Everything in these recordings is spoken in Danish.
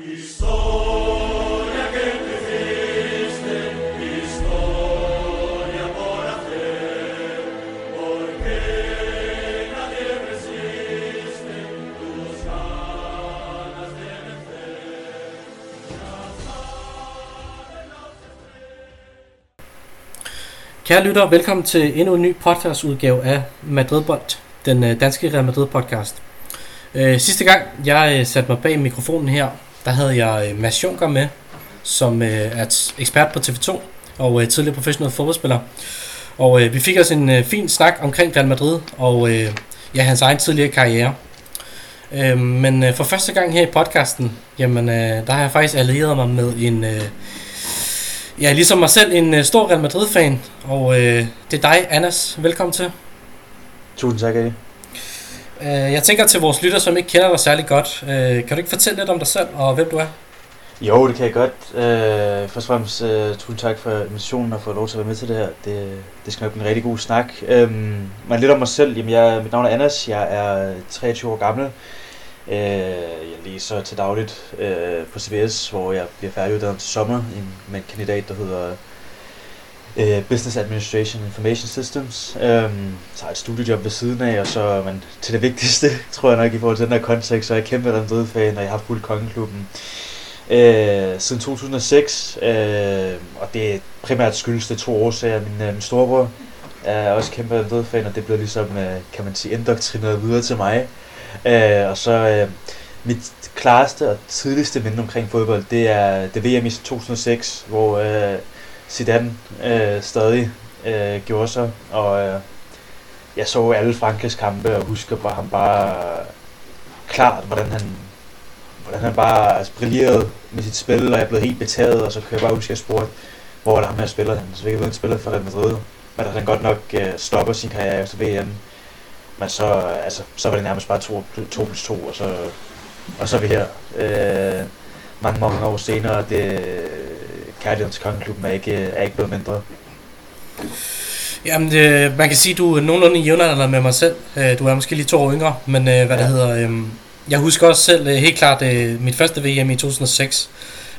Kære lytter, velkommen til endnu en ny podcastudgave af Madridbold, den øh, danske Real Madrid podcast. Øh, sidste gang jeg øh, satte mig bag mikrofonen her, der havde jeg øh, Mads Junker med, som øh, er ekspert på TV2 og øh, tidligere professionel fodboldspiller. Og vi fik os en fin snak omkring Real Madrid og ja, hans egen tidligere karriere. Øhm, men for første gang her i podcasten, jamen, der har jeg faktisk allieret mig med en Ja, ligesom mig selv, en stor Real Madrid-fan, og det er dig, Anas. Velkommen til. Tusind tak, Eddie. Uh, jeg tænker til vores lytter, som ikke kender dig særlig godt. Uh, kan du ikke fortælle lidt om dig selv, og hvem du er? Jo, det kan jeg godt. Øh, først og fremmest, øh, tusind tak for invitationen og for lov til at være med til det her. Det, det skal nok blive en rigtig god snak. Uh, men lidt om mig selv. Jamen, jeg, mit navn er Anas. Jeg er øh, 23 år gammel. Øh, jeg læser til dagligt øh, på CBS, hvor jeg bliver færdiguddannet til sommer med en kandidat, der hedder øh, Business Administration Information Systems. Øhm, så har et studiejob ved siden af, og så men til det vigtigste, tror jeg nok i forhold til den her kontekst, så er jeg kæmpe Real fan og jeg har fulgt Kongeklubben øh, siden 2006, øh, og det er primært skyldes det to årsager. Min, øh, min storebror er også kæmpe Real fan og det blev ligesom, øh, kan man sige, indoktrineret videre til mig. Øh, og så øh, mit klareste og tidligste minde omkring fodbold, det er det VM i 2006, hvor øh, Zidane øh, stadig øh, gjorde sig, og øh, jeg så alle Frankrigs kampe og husker bare ham bare klart, hvordan han hvordan han bare altså, brillerede med sit spil, og jeg blev helt betaget, og så kan jeg bare huske, at jeg spurgte, hvor er der ham, her spiller han? Så jeg ved, han spiller for Real Madrid, men at han godt nok øh, stopper sin karriere efter VM. Men så, altså, så var det nærmest bare 2 plus 2, og så, og så er vi her. Øh, mange, mange år senere, det, kærligheden til Kongeklubben er ikke, er ikke blevet mindre. Jamen, det, man kan sige, du er nogenlunde jævnaldrende med mig selv. Øh, du er måske lige to år yngre, men øh, hvad ja. det hedder... Øh, jeg husker også selv øh, helt klart øh, mit første VM i 2006,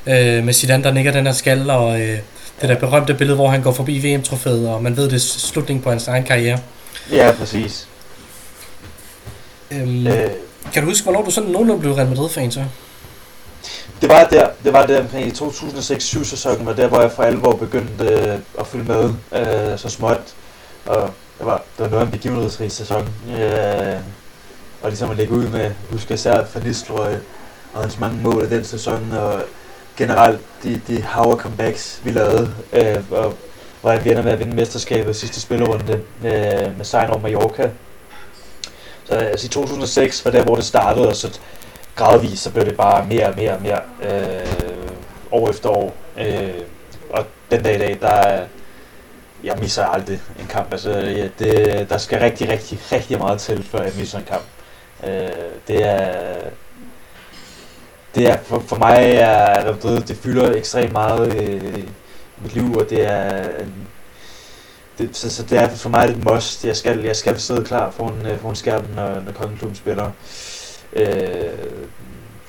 øh, med Zidane, der nikker den her skal, og øh, det der berømte billede, hvor han går forbi VM-trofæet, og man ved, det er slutningen på hans egen karriere. Ja, præcis. Øhm, øh, kan du huske, hvornår du sådan nogenlunde blev Real Madrid-fan så? Det var der, det var der omkring i 2006-7 sæsonen, var der, hvor jeg for alvor begyndte øh, at følge med øh, så småt. Og det var, det var noget af en begivenhedsrig sæson. Øh, og ligesom at lægge ud med, husker især for Nistrøg og hans mange mål i den sæson, og generelt de, de hav comebacks, vi lavede, øh, og hvor vi ender med at vinde mesterskabet sidste spillerunde øh, med sejren over Mallorca så altså i 2006 var der, hvor det startede, og så gradvist, så blev det bare mere og mere og mere øh, år efter år. Øh, og den dag i dag, der jeg misser aldrig en kamp. Altså, ja, det, der skal rigtig, rigtig, rigtig meget til, før jeg misser en kamp. Øh, det er... Det er, for, for mig er det, det fylder ekstremt meget øh, i mit liv, og det er en det, så, så det er for mig et must. Jeg skal, jeg skal sidde klar foran, uh, foran skærmen, når, når Kongeklubben spiller. Uh,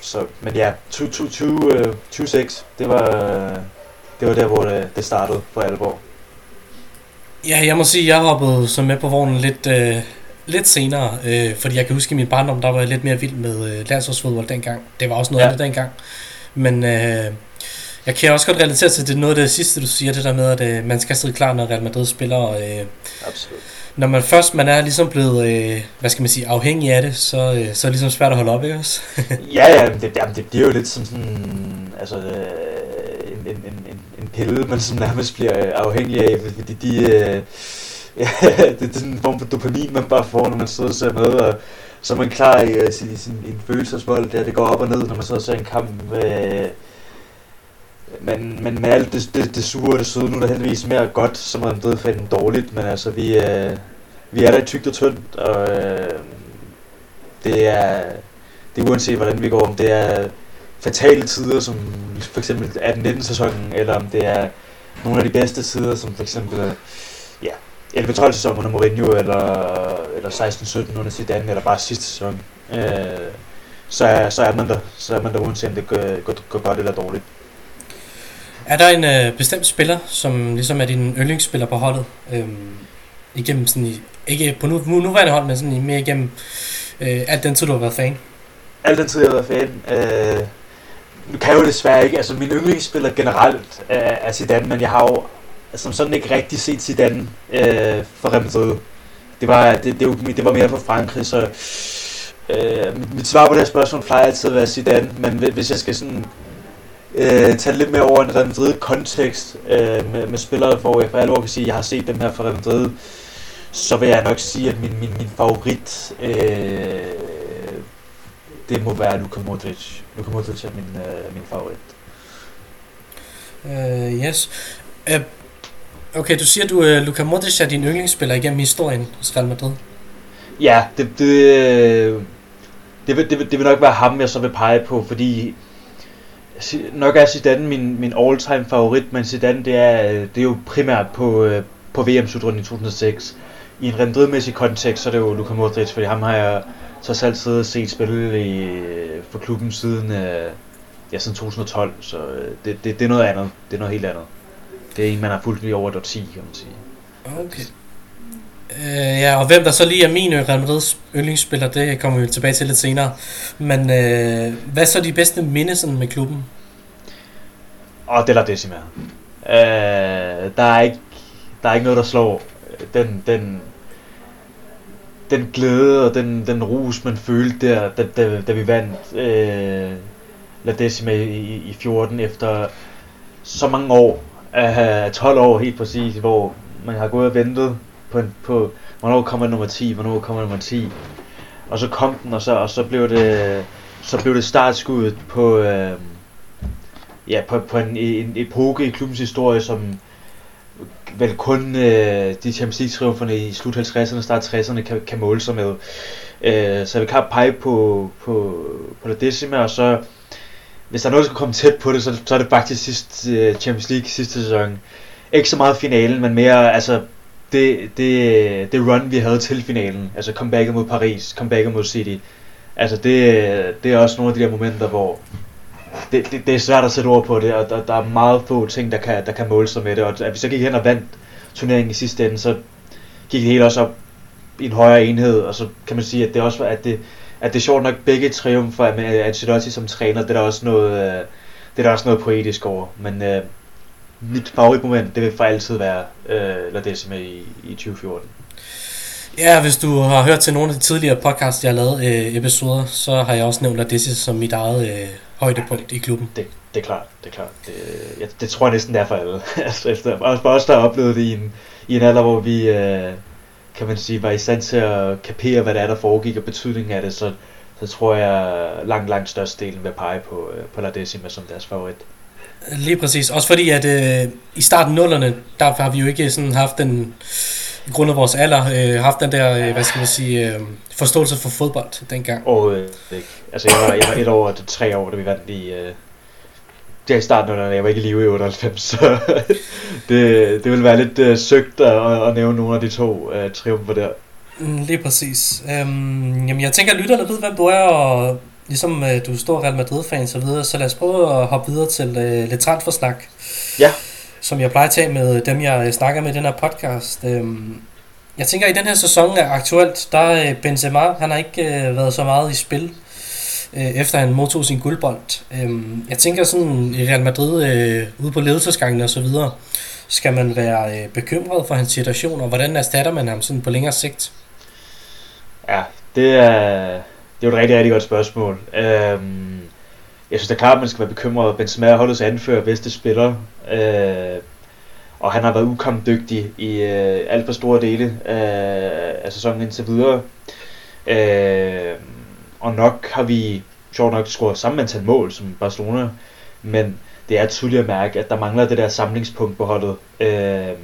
så, men ja, 2006, det var, det var der, hvor det, det startede for alvor. Ja, jeg må sige, jeg hoppede så med på vognen lidt, uh, lidt senere, uh, fordi jeg kan huske, i min barndom, der var jeg lidt mere vild med uh, landsholdsfodbold dengang. Det var også noget ja. andet dengang. Men uh, jeg kan også godt relatere til det noget af det sidste, du siger, det der med, at øh, man skal sidde klar, når Real Madrid spiller. Og, øh, Absolut. Når man først man er ligesom blevet, øh, hvad skal man sige, afhængig af det, så, øh, så er det ligesom svært at holde op, ikke også? ja, ja, det, jamen, det bliver jo lidt som sådan, altså, øh, en, en, en, en pille, man sådan nærmest bliver øh, afhængig af, fordi de, øh, ja, det er sådan en form for dopamin, man bare får, når man sidder og ser med, og så er man klar i i sin, sin, en følelsesvold, der det går op og ned, når man sidder og ser en kamp. Øh, men, men med alt det, det, det sure og det søde, nu er der heldigvis mere godt, som er blevet fandt dårligt, men altså vi, øh, vi er der i tygt og tyndt, og øh, det er, det er uanset hvordan vi går, om det er fatale tider, som for eksempel 18-19 sæsonen, eller om det er nogle af de bedste tider, som for eksempel øh, ja, 11-12 sæsonen under Mourinho, eller, eller 16-17 under Zidane, eller bare sidste sæson. Øh, så er, så er man der. Så er man der uanset om det går, går, går godt eller dårligt. Er der en øh, bestemt spiller, som ligesom er din yndlingsspiller på holdet? Øhm, igennem sådan i, ikke på nu, nu, nuværende hold, men sådan i mere igennem øh, alt den tid, du har været fan? Alt den tid, jeg har været fan. Øh, nu kan jeg jo desværre ikke, altså min yndlingsspiller generelt er, er Zidane, men jeg har jo altså, som sådan ikke rigtig set Zidane øh, for Real Madrid. Det var, det, det, det var mere for Frankrig, så øh, mit, mit svar på det her spørgsmål plejer altid at være Zidane, men hvis jeg skal sådan øh, tage lidt mere over en Real Madrid kontekst øh, med, med spillere, hvor jeg for alvor kan sige, at jeg har set dem her fra Real Madrid, så vil jeg nok sige, at min, min, min favorit, øh, det må være Luka Modric. Luka Modric er min, øh, min favorit. Uh, yes. Uh, okay, du siger, du, uh, Luka Modric er din yndlingsspiller igennem historien hos Real Madrid. Ja, det, det, det, vil, det, vil, det vil nok være ham, jeg så vil pege på, fordi nok er Zidane min, min all-time favorit, men Zidane det er, det er jo primært på, øh, på VM-slutrunden i 2006. I en rendridmæssig kontekst, så er det jo Luka Modric, fordi ham har jeg så altid siddet og set spille i, for klubben siden, øh, ja, siden 2012, så det, det, det er noget andet. Det er noget helt andet. Det er en, man har fulgt lige over et årti, kan man sige. Okay. Øh, ja, og hvem der så lige er min Real Madrids yndlingsspiller, det kommer vi tilbage til lidt senere. Men øh, hvad så de bedste minde med klubben? Og det er Decima. Øh, der er ikke der er ikke noget der slår den den den glæde og den den rus man følte der da, da, da vi vandt øh, La Decima i, i 14 efter så mange år øh, 12 år helt præcis hvor man har gået og ventet på, på hvornår kommer nummer 10, hvornår kommer nummer 10. Og så kom den, og så, og så blev det, så blev det startskuddet på, øh, ja, på, på en, en epoke i klubbens historie, som vel kun øh, de Champions League triumferne i slut 50'erne, og start 60'erne kan, kan måle sig med. Øh, så vi kan pege på, på, på La Decima, og så hvis der er noget, der skal komme tæt på det, så, så er det faktisk sidste øh, Champions League sidste sæson. Ikke så meget finalen, men mere altså det, det, det run, vi havde til finalen, altså comebacket mod Paris, comebacket mod City, altså det, det er også nogle af de der momenter, hvor det, det, det er svært at sætte ord på det, og der, der er meget få ting, der kan, der kan måle sig med det, og at vi så gik hen og vandt turneringen i sidste ende, så gik det hele også op i en højere enhed, og så kan man sige, at det også var, at det, at det er sjovt nok begge triumfer med Ancelotti som træner, det er der også noget, øh, det er der også noget poetisk over, men øh, mit favoritmoment, det vil for altid være øh, La Decima i, i 2014. Ja, hvis du har hørt til nogle af de tidligere podcasts, jeg har lavet øh, episoder, så har jeg også nævnt La Decima som mit eget øh, højdepunkt i klubben. Det, det er klart, det er klart. Det, jeg, det tror jeg næsten er for alle. altså, efter, også for os, der har oplevet det i en, i en alder, hvor vi, øh, kan man sige, var i stand til at kapere, hvad det er, der foregik, og betydningen af det, så, så tror jeg langt, langt størstedelen vil pege på, øh, på La Decima som deres favorit. Lige præcis. Også fordi, at øh, i starten nullerne, der har vi jo ikke sådan haft den, i grund af vores alder, øh, haft den der, øh, hvad skal man sige, øh, forståelse for fodbold dengang. Og øh. Altså, jeg var, jeg var et år til tre år, da vi vandt i... Øh, det er i starten, når jeg var ikke i live i 98, så det, det ville være lidt øh, søgt at, at nævne nogle af de to øh, triumfer der. Mm, lige præcis. Øhm, jamen, jeg tænker, at lytterne ved, hvem du er, og ligesom øh, du er stor Real Madrid-fan så videre, så lad os prøve at hoppe videre til øh, lidt transfersnak. Ja. Som jeg plejer at tage med dem, jeg øh, snakker med i den her podcast. Øhm, jeg tænker, i den her sæson er aktuelt, der er øh, Benzema, han har ikke øh, været så meget i spil, øh, efter han modtog sin guldbold. Øhm, jeg tænker sådan, i Real Madrid, øh, ude på ledelsesgangen og så videre, skal man være øh, bekymret for hans situation, og hvordan erstatter man ham sådan på længere sigt? Ja, det er det er jo et rigtig, rigtig godt spørgsmål. Øhm, jeg synes det er klart, at man skal være bekymret. Benzema er holdets anfører, bedste spiller. Øh, og han har været ukampdygtig i øh, alt for store dele af, af sæsonen indtil videre. Øh, og nok har vi sjovt nok scoret samme antal mål som Barcelona, men det er tydeligt at mærke, at der mangler det der samlingspunkt på holdet. Øh,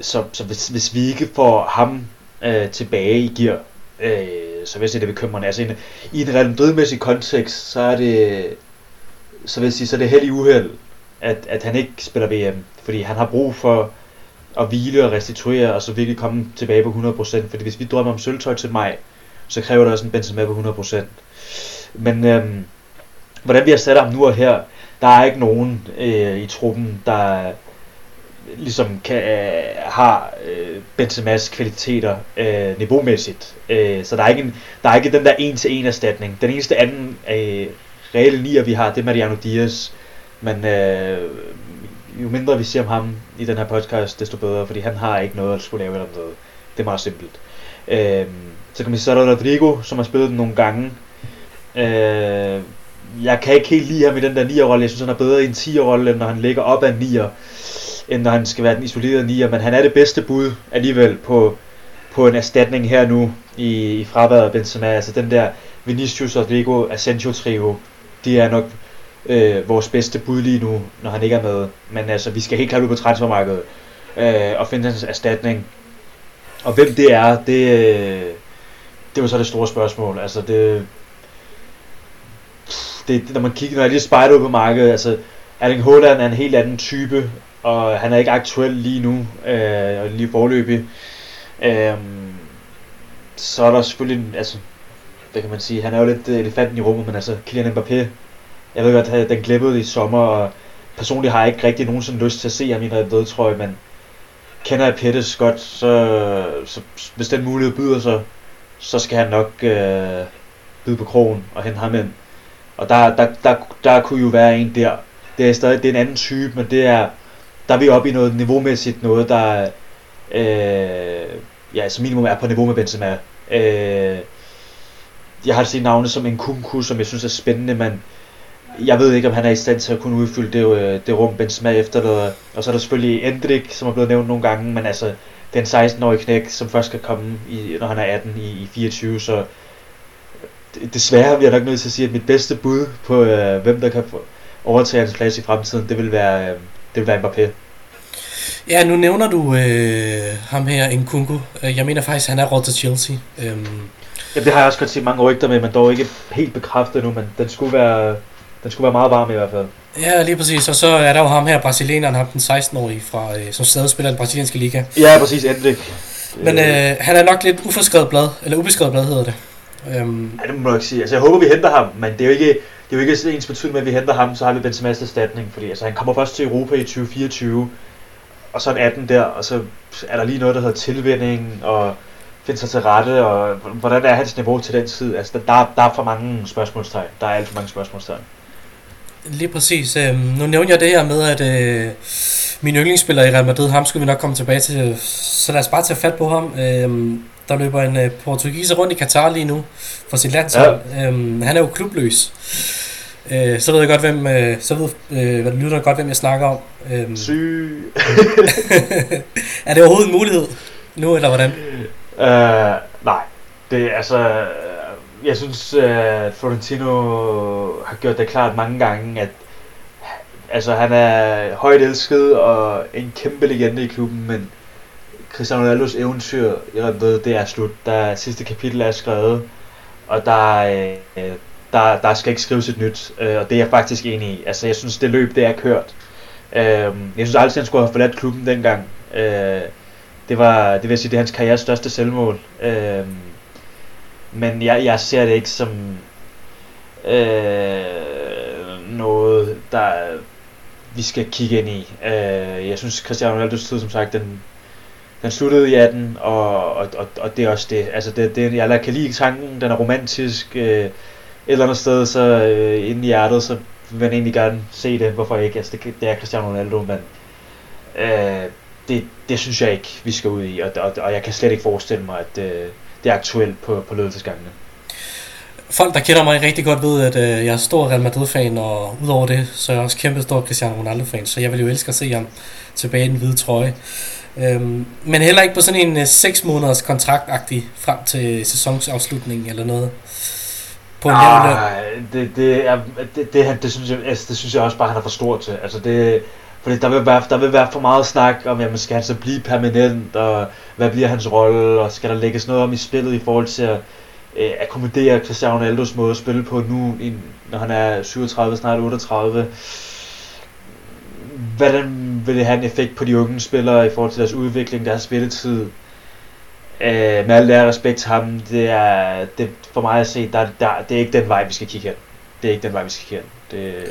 så så hvis, hvis vi ikke får ham øh, tilbage i gear, øh, så vil jeg sige, det er bekymrende. Altså, en, i en Real Madrid-mæssig kontekst, så er det, så vil jeg sige, så er det heldig uheld, at, at han ikke spiller VM, fordi han har brug for at hvile og restituere, og så virkelig komme tilbage på 100%, fordi hvis vi drømmer om sølvtøj til maj, så kræver det også en Benzema på 100%. Men øhm, hvordan vi har sat ham nu og her, der er ikke nogen øh, i truppen, der ligesom kan, øh, har øh, Benzemas kvaliteter øh, niveaumæssigt. Øh, så der er, ikke en, der er ikke den der en-til-en erstatning. Den eneste anden øh, reelle nier, vi har, det er Mariano Diaz. Men øh, jo mindre vi ser om ham i den her podcast, desto bedre, fordi han har ikke noget at skulle lave eller noget. Det er meget simpelt. Øh, så kan vi sige, så er der Rodrigo, som har spillet den nogle gange. Øh, jeg kan ikke helt lide ham i den der 9'er-rolle. Jeg synes, han er bedre i en 10'er-rolle, end når han ligger op af en 9'er, end når han skal være den isolerede 9'er. Men han er det bedste bud alligevel på, på en erstatning her nu i, i fraværet af Benzema. Altså den der Vinicius, og Diego Asensio trio, de er nok øh, vores bedste bud lige nu, når han ikke er med. Men altså, vi skal helt klart ud på transfermarkedet øh, og finde hans erstatning. Og hvem det er, det, øh, det var så det store spørgsmål. Altså, det, det, når man kigger, når jeg lige spejder ud på markedet, altså Erling Haaland er en helt anden type, og han er ikke aktuel lige nu, øh, og lige forløbig. Øh, så er der selvfølgelig, altså, hvad kan man sige, han er jo lidt øh, elefanten i rummet, men altså Kylian Mbappé, jeg ved godt, at den glippede i sommer, og personligt har jeg ikke rigtig nogensinde lyst til at se ham i en rød trøje, men kender jeg Pettis godt, så, så hvis den mulighed byder sig, så skal han nok øh, byde på krogen og hente ham ind. Og der, der, der, der kunne jo være en der. Det er stadig det er en anden type, men det er, der er vi oppe i noget niveaumæssigt, noget der øh, ja, som minimum er på niveau med Benzema. Øh, jeg har set navne som en Kunku, som jeg synes er spændende, men jeg ved ikke, om han er i stand til at kunne udfylde det, øh, det rum Benzema efterlader. Og så er der selvfølgelig Endrik, som er blevet nævnt nogle gange, men altså, den 16-årige knæk, som først skal komme, i, når han er 18 i, i 24, så desværre vi jeg nok nødt til at sige, at mit bedste bud på, øh, hvem der kan overtage hans plads i fremtiden, det vil være, øh, det vil være Mbappé. Ja, nu nævner du øh, ham her, Nkunku. Øh, jeg mener faktisk, at han er råd til Chelsea. Øhm. Ja, det har jeg også godt set mange rygter med, men dog ikke helt bekræftet nu, men den skulle være, den skulle være meget varm i hvert fald. Ja, lige præcis. Og så er der jo ham her, brasilianeren, ham den 16-årige, fra, øh, som stadig spiller i den brasilianske liga. Ja, præcis, Endrik. Men øh, han er nok lidt uforskrevet blad, eller ubeskrevet blad hedder det. Øhm. Ja, det må jeg ikke sige. Altså, jeg håber, vi henter ham, men det er jo ikke, det er jo ikke ens betydning med, at vi henter ham, så har vi Benzema's erstatning, fordi altså, han kommer først til Europa i 2024, og så er 18 der, og så er der lige noget, der hedder tilvænding, og finde sig til rette, og hvordan er hans niveau til den tid? Altså, der, der er for mange spørgsmålstegn. Der er alt for mange spørgsmålstegn. Lige præcis. Øhm, nu nævner jeg det her med, at øh, min yndlingsspiller i Real Madrid, ham skal vi nok komme tilbage til. Så lad os bare tage fat på ham. Øhm, der løber en øh, portugiser rundt i Katar lige nu for sit landshold. Ja. Øhm, han er jo klubløs. Øh, så ved jeg godt, hvem, øh, så ved øh, hvad lytter godt, hvem jeg snakker om. Øhm, Syg. er det overhovedet en mulighed nu, eller hvordan? Uh, nej. Det er altså... Jeg synes, at Florentino har gjort det klart mange gange, at altså, han er højt elsket og en kæmpe legende i klubben, men Cristiano Ronaldos eventyr i Real Madrid, det er slut. Der sidste kapitel er skrevet, og der, øh, der, der skal ikke skrives et nyt, øh, og det er jeg faktisk enig i. Altså, jeg synes, det løb, det er kørt. Øh, jeg synes aldrig, han skulle have forladt klubben dengang. Øh, det var, det vil sige, det er hans karrieres største selvmål. Øh, men jeg, jeg ser det ikke som øh, noget, der vi skal kigge ind i. Øh, jeg synes, Cristiano Ronaldos tid, som sagt, den, den sluttede i 18, og, og, og, og det er også det. Altså, det, det jeg kan lide tanken, den er romantisk. Øh, eller andet sted, så øh, inde i hjertet, så vil man egentlig gerne se det. Hvorfor ikke? Altså, det, det er Cristiano Ronaldo, men øh, det, det synes jeg ikke, vi skal ud i. Og, og, og jeg kan slet ikke forestille mig, at øh, det er aktuelt på, på ledelsesgangene. Folk, der kender mig rigtig godt, ved, at øh, jeg er stor Real Madrid-fan, og udover det, så er jeg også kæmpe stor Cristiano Ronaldo-fan, så jeg vil jo elske at se ham tilbage i den hvide trøje. Øhm, men heller ikke på sådan en 6 øh, måneders kontraktagtig frem til sæsonsafslutningen eller noget. På en Nej, det, det, er, det, det, det, synes jeg, altså, det synes jeg også bare, han er for stor til. Altså det, fordi der vil, være, der vil være for meget snak om, jamen skal han så blive permanent, og hvad bliver hans rolle, og skal der lægges noget om i spillet i forhold til at øh, akkommodere Cristiano Ronaldos måde at spille på nu, når han er 37, snart 38 hvordan vil det have en effekt på de unge spillere i forhold til deres udvikling, deres spilletid? Øh, med al det respekt til ham, det er, det, for mig at se, der, der, det er ikke den vej, vi skal kigge hen. Det er ikke den vej, vi skal kigge hen. Det,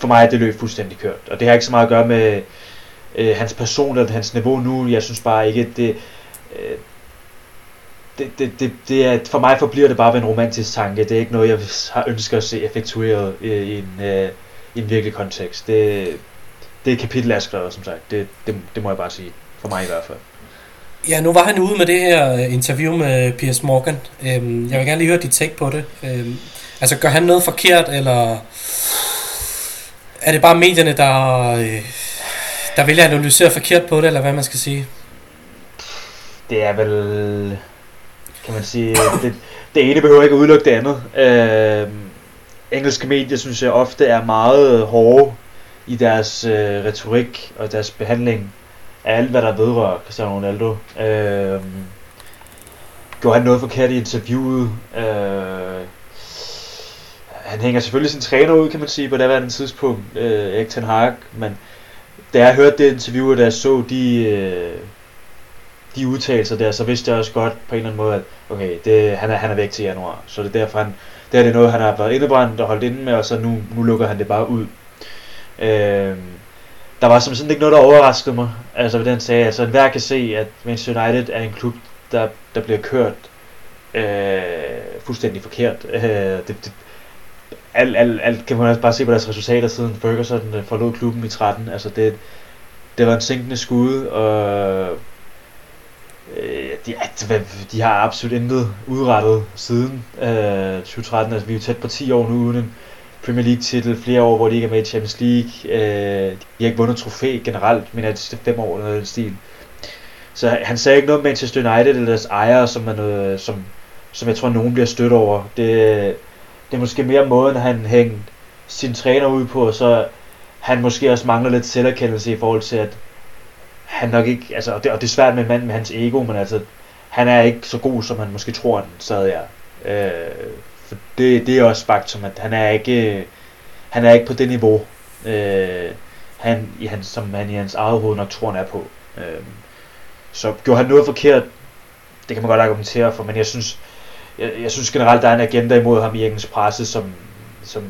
for mig er det løb fuldstændig kørt. Og det har ikke så meget at gøre med øh, hans person eller hans niveau nu. Jeg synes bare ikke, det, øh, det, det, det, det er, for mig forbliver det bare ved en romantisk tanke. Det er ikke noget, jeg har ønsket at se effektueret i, i, en, øh, i en virkelig kontekst. Det, det er kapitel, jeg skrevet, som sagt. Det, det, det må jeg bare sige. For mig i hvert fald. Ja, nu var han ude med det her øh, interview med Piers Morgan. Øhm, jeg vil gerne lige høre dit take på det. Øhm, altså, gør han noget forkert, eller er det bare medierne, der, øh, der vælger at analysere forkert på det, eller hvad man skal sige? Det er vel, kan man sige, det, det ene behøver ikke at udelukke det andet. Øh, engelske medier synes jeg ofte er meget hårde i deres øh, retorik og deres behandling af alt, hvad der vedrører Cristiano Ronaldo. Øh, gjorde han noget forkert i interviewet? Øh, han hænger selvfølgelig sin træner ud, kan man sige, på det andet tidspunkt, øh, Erik Ten Hag, men da jeg hørte det interview, og da jeg så de, øh, de udtalelser der, så vidste jeg også godt på en eller anden måde, at okay, det, han, er, han er væk til januar, så det er derfor, han, det er det noget, han har været indebrændt og holdt inde med, og så nu, nu lukker han det bare ud. Øh, der var som sådan ikke noget, der overraskede mig, altså ved den sag, altså enhver kan se, at Manchester United er en klub, der, der bliver kørt øh, fuldstændig forkert. Øh, det, det, alt, alt, alt kan man også bare se på deres resultater siden Ferguson øh, forlod klubben i 13. Altså det, det var en sænkende skud, og øh, de, de har absolut intet udrettet siden øh, 2013. Altså vi er jo tæt på 10 år nu uden en Premier League titel, flere år, hvor de ikke er med i Champions League. Øh, de har ikke vundet trofæ generelt, men det sidste fem år eller noget stil. Så han sagde ikke noget om Manchester United eller deres ejere, som, er noget, som, som jeg tror, nogen bliver stødt over. Det, det er måske mere måden, han hængte sin træner ud på, og så han måske også mangler lidt selverkendelse i forhold til, at han nok ikke, altså, og det, og det er svært med en mand med hans ego, men altså, han er ikke så god, som han måske tror, han sad er. Øh, for det, det er også faktum, at han er ikke, han er ikke på det niveau, øh, han, i hans, som han i hans eget hoved nok tror, han er på. Øh, så gjorde han noget forkert, det kan man godt argumentere for, men jeg synes, jeg, jeg synes generelt, der er en agenda imod ham i engelsk presse, som, som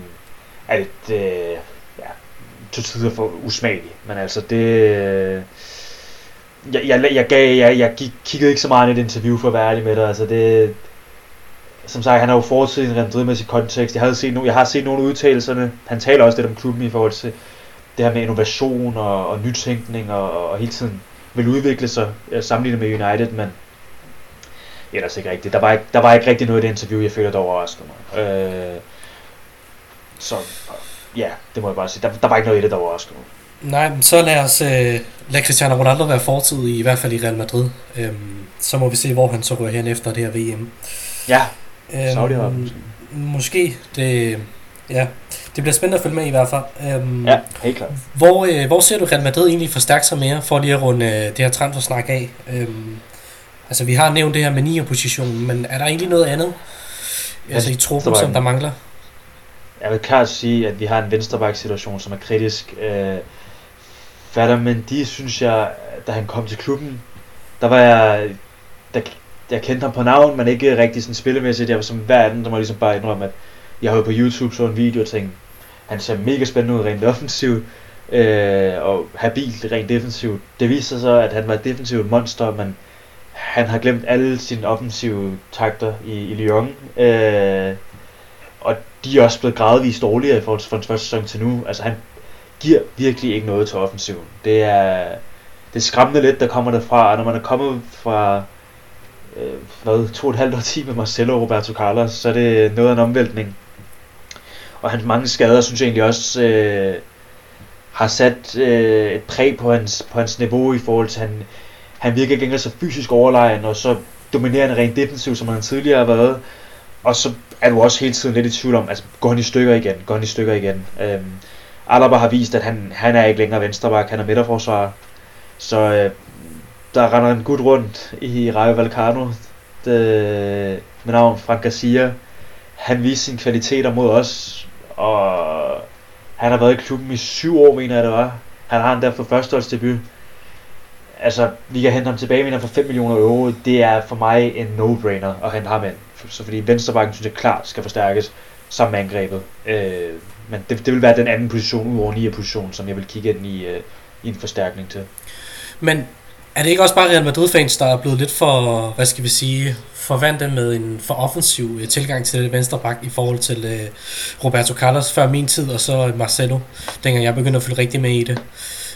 er lidt, øh, ja, til tider for usmagelig. Men altså, det... Øh, jeg, jeg, jeg, gav, jeg, jeg kiggede ikke så meget i et interview for at være ærlig med dig. Altså det, som sagt, han har jo fortid i en Madrid-mæssig kontekst. Jeg, havde set no, jeg har set nogle udtalelserne. Han taler også lidt om klubben i forhold til det her med innovation og, og nytænkning og, og hele tiden vil udvikle sig sammenlignet med United, men ellers ikke rigtigt. Der var ikke, der var ikke rigtig noget i det interview, jeg føler, der overraskede mig. Øh, så ja, det må jeg bare sige. Der, der var ikke noget i det, der overraskede mig. Nej, men så lad os øh, lade Cristiano Ronaldo være fortid i, i hvert fald i Real Madrid. Øhm, så må vi se, hvor han så går hen efter det her VM. Ja, øhm, saudi måske. Måske. Det, ja, det bliver spændende at følge med i hvert fald. Øhm, ja, helt klart. Hvor, øh, hvor ser du Real Madrid egentlig forstærke sig mere, for lige at runde øh, det her transfersnak af? Øhm, Altså, vi har nævnt det her med 9'er-positionen, men er der egentlig noget andet altså, i truppen, som der mangler? Jeg vil klart sige, at vi har en venstreback-situation, som er kritisk. Øh, men de synes jeg, da han kom til klubben, der var jeg, der, jeg kendte ham på navn, men ikke rigtig sådan spillemæssigt. Jeg var som hver anden, der må ligesom bare indrømme, at jeg havde på YouTube så en video og tænkte, han ser mega spændende ud rent offensivt, øh, og habil rent defensivt. Det viser sig så, at han var et defensivt monster, men han har glemt alle sine offensive takter i, i Lyon. Øh, og de er også blevet gradvist dårligere i forhold til hans første sæson til nu. Altså han giver virkelig ikke noget til offensiven. Det er, det er skræmmende lidt, der kommer derfra. Og når man er kommet fra øh, hvad, to og et halvt år med Marcelo og Roberto Carlos, så er det noget af en omvæltning. Og hans mange skader, synes jeg egentlig også, øh, har sat øh, et præg på hans, på hans niveau i forhold til, han, han virker ikke længere så fysisk overlegen, og så dominerende rent defensivt, som han tidligere har været. Og så er du også hele tiden lidt i tvivl om, altså går han i stykker igen, går han i stykker igen. Øhm, Alaba har vist, at han, han er ikke længere venstreback, han er midterforsvarer. Så øh, der render en gut rundt i Rayo Vallecano det, med navn Frank Garcia. Han viste sine kvaliteter mod os, og han har været i klubben i syv år, mener jeg det var. Han har en der for førsteholdsdebut altså, vi kan hente ham tilbage med for 5 millioner euro. Det er for mig en no-brainer at hente ham ind. Så fordi venstrebakken synes jeg klart skal forstærkes sammen med angrebet. Øh, men det, det vil være den anden position, ud over 9 position, som jeg vil kigge ind i, øh, i en forstærkning til. Men er det ikke også bare Real Madrid-fans, der er blevet lidt for, hvad skal vi sige, forvante med en for offensiv øh, tilgang til venstre bak i forhold til uh, Roberto Carlos før min tid, og så Marcelo, dengang jeg begyndte at følge rigtig med i det.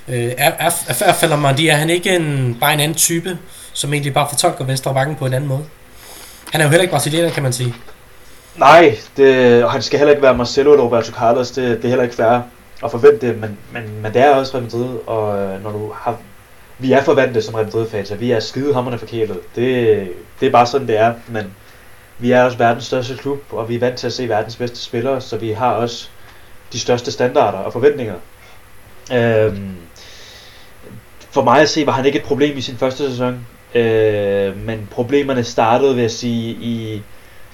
Uh, er, er, er, falder er han ikke en, bare en anden type, som egentlig bare fortolker venstre bakken på en anden måde? Han er jo heller ikke brasilianer, kan man sige. Nej, det, og han skal heller ikke være Marcelo eller Roberto Carlos, det, det er heller ikke fair at forvente det, men, men, men det er også Real Madrid, og når du har vi er forvandlet som Real Madrid-fans, og vi er skide hammerne forkælet. Det, det er bare sådan, det er, men vi er også verdens største klub, og vi er vant til at se verdens bedste spillere, så vi har også de største standarder og forventninger. Øhm, for mig at se, var han ikke et problem i sin første sæson, øh, men problemerne startede, vil jeg sige, i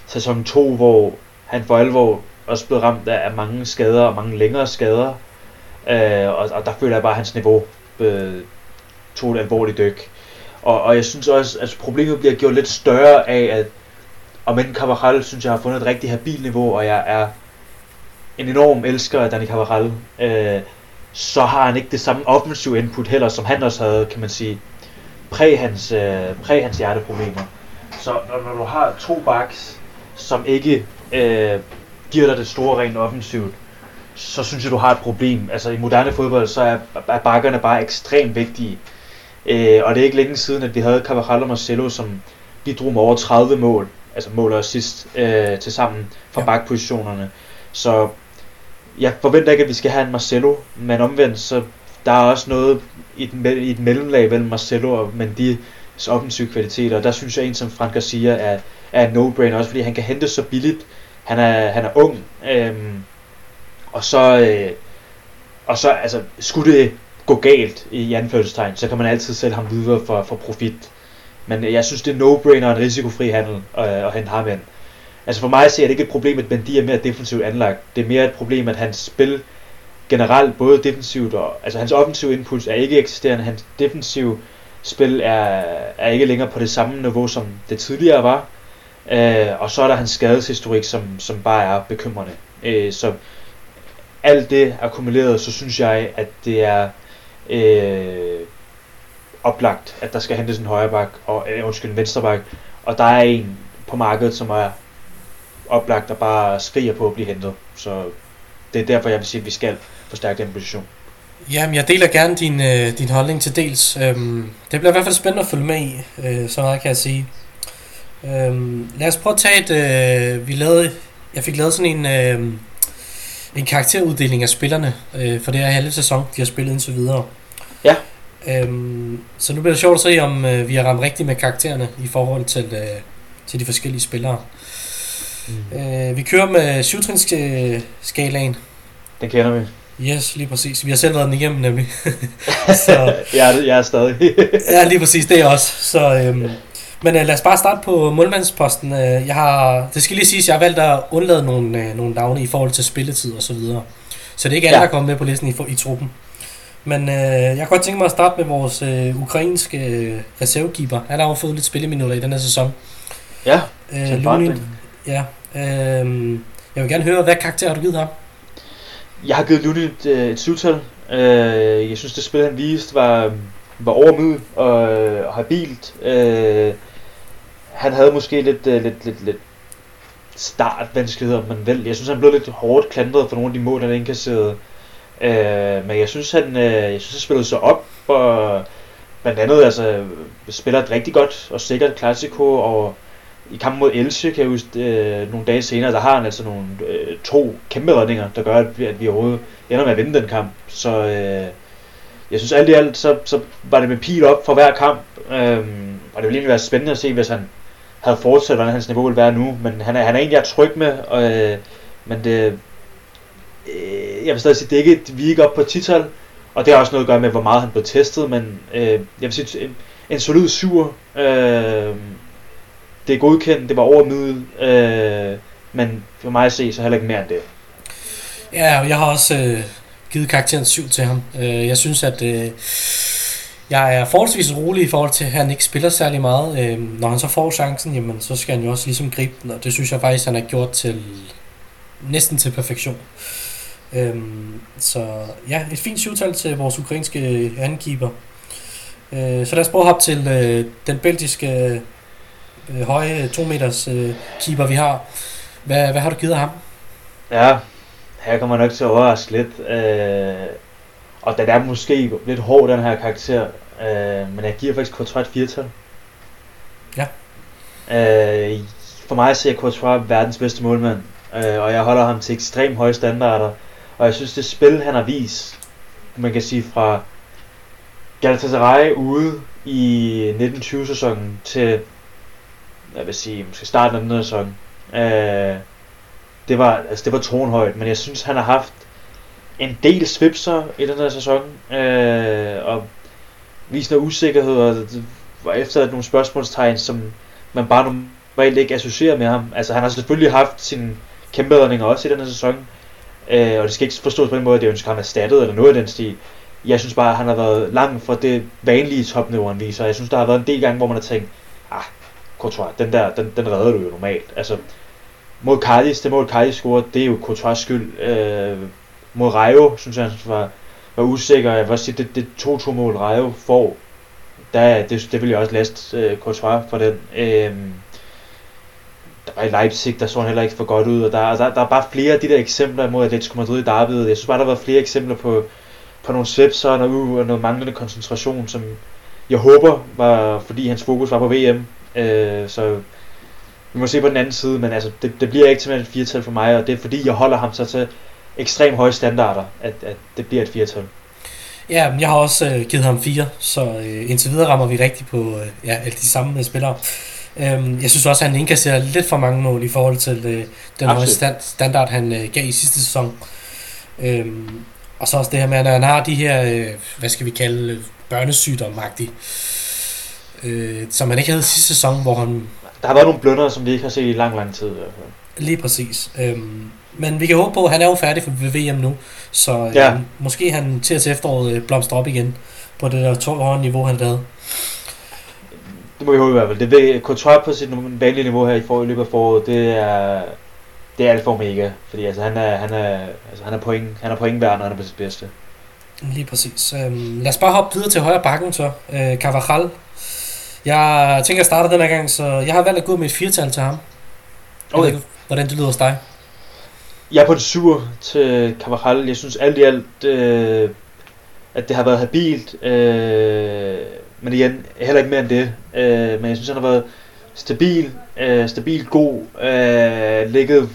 sæson 2, hvor han for alvor også blev ramt af mange skader og mange længere skader, øh, og, og der føler jeg bare, at hans niveau øh, tog et alvorligt dyk. Og, og jeg synes også, at problemet bliver gjort lidt større af, at om end Cavaral synes, jeg har fundet et rigtig habilt niveau, og jeg er en enorm elsker af Dani Cavaral, øh, så har han ikke det samme offensive input heller, som han også havde, kan man sige, præg hans, øh, præg hans hjerteproblemer. Så når, når du har to backs, som ikke øh, giver dig det store rent offensivt, så synes jeg, du har et problem. Altså i moderne fodbold, så er, er bakkerne bare ekstremt vigtige. Øh, og det er ikke længe siden, at vi havde Cavajal og Marcelo, som bidrog med over 30 mål, altså mål og sidst øh, til sammen fra ja. bakpositionerne. Så jeg forventer ikke, at vi skal have en Marcelo, men omvendt, så der er også noget i et, i et mellemlag mellem Marcelo og Mendy offensive kvaliteter, og der synes jeg en som Frank Garcia er, er en no-brainer, også fordi han kan hente så billigt. Han er, han er ung, øhm, og så, øh, og så altså, skulle det gå galt i anførselstegn, så kan man altid sælge ham videre for, for profit. Men øh, jeg synes, det er no-brainer en risikofri handel øh, at hente ham ind. Altså for mig ser det ikke et problem, at Mendy er mere defensivt anlagt. Det er mere et problem, at hans spil generelt, både defensivt og... Altså hans offensiv impuls er ikke eksisterende. Hans defensiv spil er, er ikke længere på det samme niveau, som det tidligere var. Øh, og så er der hans skadeshistorik, som, som bare er bekymrende. Øh, så alt det akkumuleret, så synes jeg, at det er øh, oplagt, at der skal hentes en højre bak, og øh, undskyld, en venstre bak, og der er en på markedet, som er oplagt og bare skriger på at blive hentet. Så det er derfor, jeg vil sige, at vi skal forstærke den position. Jamen, jeg deler gerne din, øh, din holdning til dels. Øhm, det bliver i hvert fald spændende at følge med i, øh, så meget kan jeg sige. Øhm, lad os prøve at tage et... Øh, vi lavede, jeg fik lavet sådan en... Øh, en karakteruddeling af spillerne øh, for det her halve sæson, de har spillet indtil videre. Ja. Øhm, så nu bliver det sjovt at se, om øh, vi har ramt rigtigt med karaktererne i forhold til, øh, til de forskellige spillere. Mm. Øh, vi kører med syvtrinskalaen. Den kender vi. Yes, lige præcis. Vi har selv været den igennem nemlig. så, jeg, er, jeg er stadig. ja, lige præcis, det er også. Så øhm, men uh, lad os bare starte på målmandsposten. Uh, jeg har, det skal lige siges, jeg har valgt at undlade nogle, uh, nogle navne i forhold til spilletid og så videre. Så det er ikke alle, ja. der kommer med på listen i, i truppen. Men uh, jeg kan godt tænke mig at starte med vores uh, ukrainske uh, reservekeeper. Han har jo fået lidt spilleminutter i den her sæson. Ja, uh, Lunin, ja uh, jeg vil gerne høre, hvad karakter har du givet ham? Jeg har givet Lunin et, et syvtal. Uh, jeg synes, det spil, han viste, var, var overmiddel og, og habilt. Uh, han havde måske lidt, øh, lidt, lidt, lidt startvanskeligheder, men vel, jeg synes, han blev lidt hårdt klandret for nogle af de mål, han indkasserede. Øh, men jeg synes, han, øh, jeg synes, han spillede sig op, og blandt andet altså, spiller et rigtig godt og sikkert klassiko, og i kampen mod Elche, kan jeg huske, øh, nogle dage senere, der har han altså nogle øh, to kæmpe redninger, der gør, at vi, at vi overhovedet ender med at vinde den kamp. Så øh, jeg synes alt i alt, så, så var det med pil op for hver kamp, øh, og det ville egentlig være spændende at se, hvis han havde fortsat, hvordan hans niveau ville være nu, men han er, han er en, jeg er tryg med, og, øh, men det, øh, jeg vil stadig sige, det er ikke, vi er ikke op på tital, og det har også noget at gøre med, hvor meget han blev testet, men øh, jeg vil sige, en, en solid syver, øh, det er godkendt, det var over middel, øh, men for mig at se, så heller ikke mere end det. Ja, jeg har også øh, givet karakteren 7 til ham. Øh, jeg synes, at... Øh, jeg er forholdsvis rolig i forhold til, at han ikke spiller særlig meget. Øhm, når han så får chancen, jamen, så skal han jo også ligesom gribe den, og det synes jeg faktisk, han har gjort til næsten til perfektion. Øhm, så ja, et fint syvtal til vores ukrainske ankeeper. Øh, så lad os prøve at hoppe til øh, den belgiske øh, høje 2 meters øh, keeper, vi har. Hvad, hvad har du givet ham? Ja, her kommer nok til at overraske lidt. Øh, og den er måske lidt hård, den her karakter. Øh, men jeg giver faktisk Courtois et firtal. Ja. Øh, for mig ser Courtois verdens bedste målmand. Øh, og jeg holder ham til ekstremt høje standarder. Og jeg synes, det spil, han har vist, man kan sige fra Galatasaray ude i 1920-sæsonen til, jeg vil sige, måske starten af den sæson. Øh, det var, altså det var tronhøjt, men jeg synes, han har haft en del svipser i den her sæson, øh, og vist noget usikkerhed, og var efter nogle spørgsmålstegn, som man bare normalt ikke associerer med ham. Altså han har selvfølgelig haft sine kæmpe også i den her sæson, øh, og det skal ikke forstås på den måde, at det ønsker ham erstattet eller noget af den stil. Jeg synes bare, at han har været langt fra det vanlige topniveau, han viser. Jeg synes, der har været en del gange, hvor man har tænkt, ah, Courtois, den der, den, den redder du jo normalt. Altså, mod Cardis, det mål Cardis scorer, det er jo Courtois skyld. Øh, mod Rayo, synes jeg, han var, var usikker. Jeg vil også sige, det, det 2-2 mål Rejo får, der, det, det vil jeg også læse øh, Courtois for den. Øh, der i Leipzig, der så han heller ikke for godt ud, og der, der, der er bare flere af de der eksempler mod Atletico Madrid i derbyet. Jeg synes bare, der var flere eksempler på, på nogle svipser og noget, og noget manglende koncentration, som jeg håber var, fordi hans fokus var på VM. Øh, så vi må se på den anden side, men altså, det, det bliver ikke til et 4 for mig, og det er fordi, jeg holder ham så til ekstremt høje standarder, at, at det bliver et firtal. Ja, jeg har også øh, givet ham fire, så øh, indtil videre rammer vi rigtigt på øh, ja, alle de samme øh, spillere. Øhm, jeg synes også, at han indkasserer lidt for mange mål i forhold til øh, den høje stand, standard, han øh, gav i sidste sæson. Øhm, og så også det her med, at han har de her, øh, hvad skal vi kalde, børnesygdom øh, som han ikke havde sidste sæson, hvor han... Der har været nogle blønder, som vi ikke har set i lang, lang tid i hvert fald. Lige præcis. Øhm, men vi kan håbe på, at han er jo færdig for VM nu, så øh, ja. måske han til til efteråret øh, blomster op igen på det der to niveau, han lavede. Det må vi håbe i hvert fald. Det vil Courtois på sit vanlige niveau her i, for, i løbet af foråret, det er, det er alt for mega. Fordi altså, han er, han er, altså, han er point, han er pointværd, når han er på sit bedste. Lige præcis. Øhm, lad os bare hoppe videre til højre bakken så. Øh, Carvajal. Jeg tænker at starte den her gang, så jeg har valgt at gå med et firtal til ham. Okay. Ikke, hvordan det lyder hos dig. Jeg er på det sur til Carvajal. Jeg synes alt i alt, øh, at det har været habilt. Øh, men igen, heller ikke mere end det. Øh, men jeg synes, han har været stabil, øh, stabil god, øh, ligget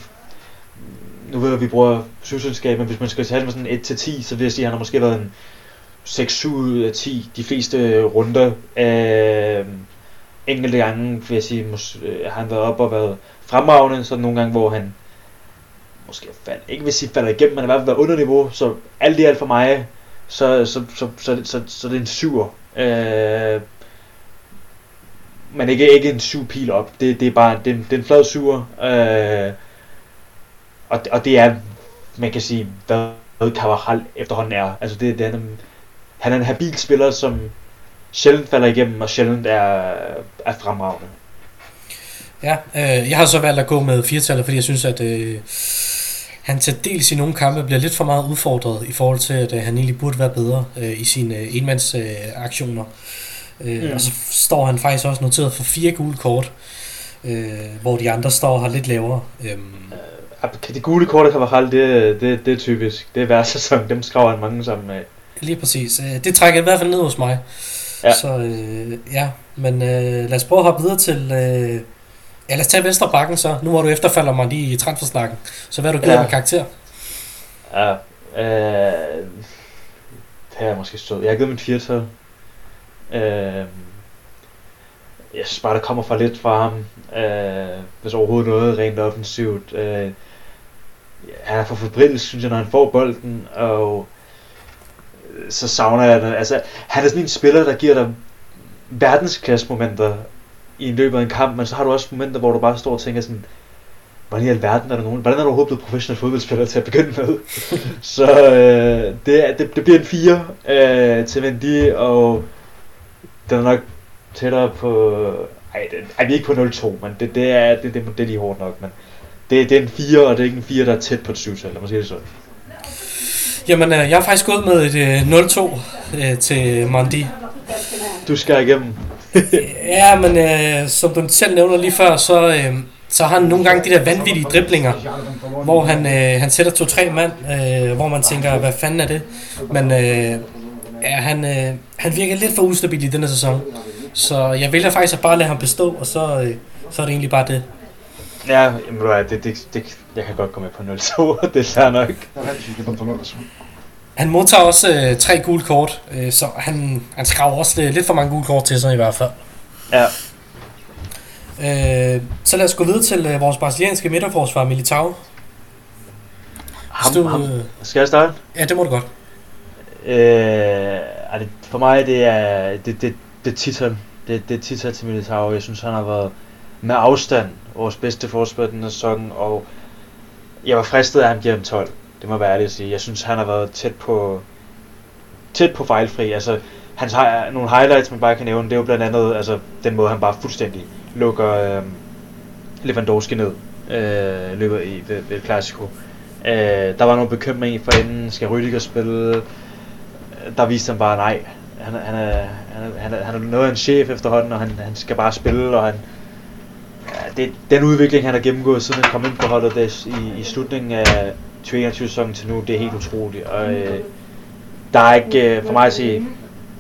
nu ved jeg, at vi bruger syvselskab, men hvis man skal tage med sådan 1-10, så vil jeg sige, at han har måske været en 6-7 ud af 10 de fleste runder. Øh, enkelte gange, vil jeg sige, mås- øh, har han været op og været fremragende, så nogle gange, hvor han måske fald, ikke hvis sige falder igennem, men i hvert fald været under niveau, så alt i alt for mig, så, så, så, så, så, så det er en syver. Øh, men ikke, ikke en syv pil op. Det, det er bare det, det er en flad syver. Øh, og, og det er, man kan sige, hvad Carvajal efterhånden er. Altså det, det er en, han er en habil spiller, som sjældent falder igennem, og sjældent er, er fremragende. Ja, øh, jeg har så valgt at gå med firetallet, fordi jeg synes, at øh, han til dels i nogle kampe bliver lidt for meget udfordret i forhold til, at øh, han egentlig burde være bedre øh, i sine øh, enmandsaktioner. Øh, øh, mm. Og så står han faktisk også noteret for fire gule kort, øh, hvor de andre står har lidt lavere. Øh, øh, de gule kort af Cavajal, det, det, det er typisk. Det er hver sæson, dem skraver han mange sammen med. Lige præcis. Øh, det trækker i hvert fald ned hos mig. Ja. Så øh, ja, men øh, lad os prøve at hoppe videre til... Øh, Ja, lad os tage venstre bakken så. Nu hvor du efterfalder mig lige i transfersnakken. Så hvad du givet ja. med karakter? Ja, øh, det har jeg måske stået. Jeg har givet mit firtal. Øh, jeg synes bare, der kommer for lidt fra ham. Øh, hvis overhovedet noget rent offensivt. Øh, han er for febrilsk, synes jeg, når han får bolden. Og så savner jeg det. Altså, han er sådan en spiller, der giver dig verdensklasse momenter i en løbet af en kamp, men så har du også momenter, hvor du bare står og tænker sådan, hvordan i alverden er der nogen, hvordan er du overhovedet blevet professionel fodboldspiller til at begynde med? så øh, det, det, det bliver en fire øh, til Mendy, og den er nok tættere på... Ej, det, ej vi er ikke på 0-2, men det, det, er, det, det, det er lige hårdt nok, men det, det er en 4, og det er ikke en 4, der er tæt på et 7-tal, lad mig sige det sådan. Jamen, øh, jeg har faktisk gået med et øh, 0-2 øh, til Mondi. Du skal igennem. ja, men øh, som du selv nævner lige før, så, øh, så har han nogle gange de der vanvittige driblinger, hvor han, øh, han sætter to-tre mand, øh, hvor man tænker, hvad fanden er det? Men øh, ja, han, øh, han virker lidt for ustabil i denne sæson. Så jeg vælger faktisk at bare lade ham bestå, og så, øh, så er det egentlig bare det. Ja, jamen, du det, det, det, jeg kan godt komme med på 0-2, det er nok. Han modtager også øh, tre gule kort, øh, så han, han skraver også lidt, lidt for mange gule kort til sig i hvert fald. Ja. Øh, så lad os gå videre til øh, vores brasilianske midterforsvar, Militao. Ham, du, ham. Øh, Skal jeg starte? Ja, det må du godt. Øh, det, for mig det er det, det, det titel. Det, det er titel til Militao. Jeg synes, han har været med afstand vores bedste forspil den sæson, og jeg var fristet af, at han giver dem 12. Det må være ærligt at sige. Jeg synes, han har været tæt på, tæt på fejlfri. Altså, han har nogle highlights, man bare kan nævne. Det er jo blandt andet altså, den måde, han bare fuldstændig lukker øh, Lewandowski ned øh, løbet i ved, ved Clasico. Øh, der var nogle bekymringer for inden, skal Rüdiger spille? Øh, der viste han bare nej. Han, han, er, han, er, han, er, han er noget af en chef efterhånden, og han, han skal bare spille, og han, ja, det, den udvikling, han har gennemgået, siden han kom ind på holdet i, i slutningen af 2021-sæsonen til nu, det er helt utroligt. Og, øh, der er ikke, øh, for mig at sige,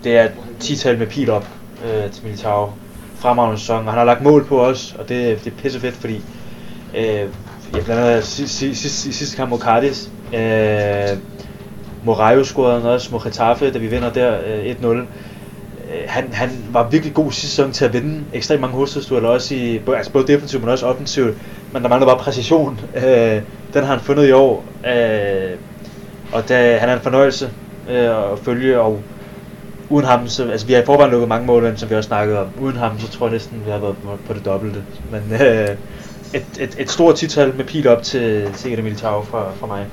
det er 10-tal med pil op øh, til Militao. Fremragende sæson, og han har lagt mål på os, og det, det er pisse fedt, fordi øh, ja, blandt andet sidste, sidste, sidste kamp mod Cardis, øh, Morayo scorede også mod Getafe, da vi vinder der øh, 1-0. Øh, han, han var virkelig god sidste sæson til at vinde ekstremt mange hovedstødstueller, også i, altså både defensivt, men også offensivt. Men der mangler bare præcision. Øh, den har han fundet i år. Øh, og da, han er en fornøjelse øh, at følge, og uden ham, så, altså vi har i forvejen lukket mange mål, som vi også snakket om. Uden ham, så tror jeg næsten, vi har været på, det dobbelte. Men øh, et, et, et stort tital med pil op til Sigurd Militao fra, fra mig.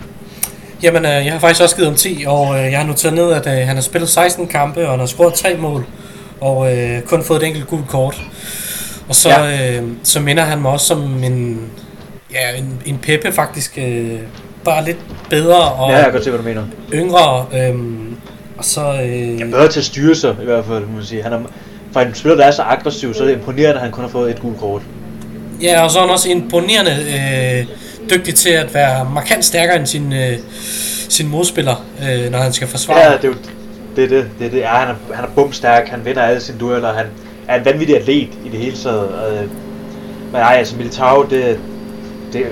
Jamen, øh, jeg har faktisk også givet ham 10, og øh, jeg har noteret ned, at øh, han har spillet 16 kampe, og han har scoret 3 mål, og øh, kun fået et enkelt gult kort. Og så, ja. øh, så minder han mig også som en, ja, en, en Pepe faktisk, øh, bare lidt bedre og ja, jeg kan se, hvad du mener. yngre. Øh, og så, øh, ja, bedre til at styre sig i hvert fald, må man sige. Han er, for en spiller, der er så aggressiv, så er det imponerende, at han kun har fået et gult kort. Ja, og så er han også imponerende øh, dygtig til at være markant stærkere end sin, øh, sin modspiller, øh, når han skal forsvare. Ja, det er jo det, er det, det, er det. Ja, han er, han er bumstærk, han vinder alle sine dueller, han er en vanvittig atlet i det hele taget. Øh, men ej, altså Militao, det, det,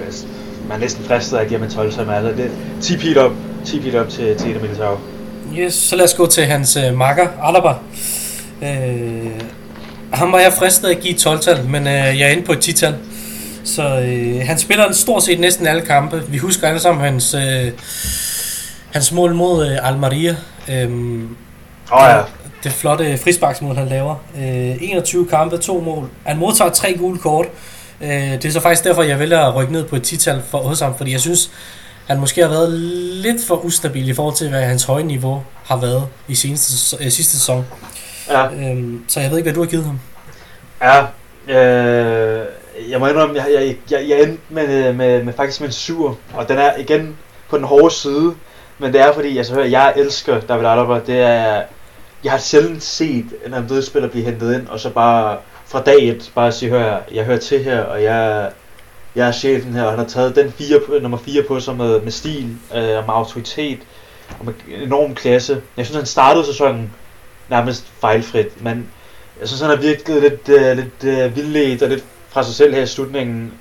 man er næsten fristet at give ham en 12 som altså det 10 pil op, 10 pil op til, til Eder Militao. Yes, så lad os gå til hans øh, makker, Alaba. Øh, ham var jeg fristet at give 12-tal, men øh, jeg er inde på et 10-tal. Så øh, han spiller stort set næsten alle kampe. Vi husker alle sammen hans, øh, hans mål mod øh, Almeria. Øhm, oh, ja. Det flotte frisparksmål, han laver. Øh, 21 kampe, to mål. Han modtager tre gule kort. Øh, det er så faktisk derfor, jeg vælger at rykke ned på et tital for hos ham, fordi jeg synes, han måske har været lidt for ustabil i forhold til, hvad hans høje niveau har været i seneste, øh, sidste sæson. Ja. Øhm, så jeg ved ikke, hvad du har givet ham. Ja, øh, jeg må indrømme, jeg, jeg, jeg, jeg endte med, med, med faktisk med en sur, og den er igen på den hårde side, men det er fordi, altså, hør, jeg elsker David Alaba, det er, jeg har sjældent set en anden spiller blive hentet ind, og så bare fra dag et, bare sige, hør, jeg hører til her, og jeg, jeg er chefen her, og han har taget den fire, nummer 4 på sig med, med stil, øh, og med autoritet, og med enorm klasse. Jeg synes, han startede sæsonen nærmest fejlfrit, men jeg synes, han har virkelig lidt, øh, lidt øh, vildledt og lidt fra sig selv her i slutningen.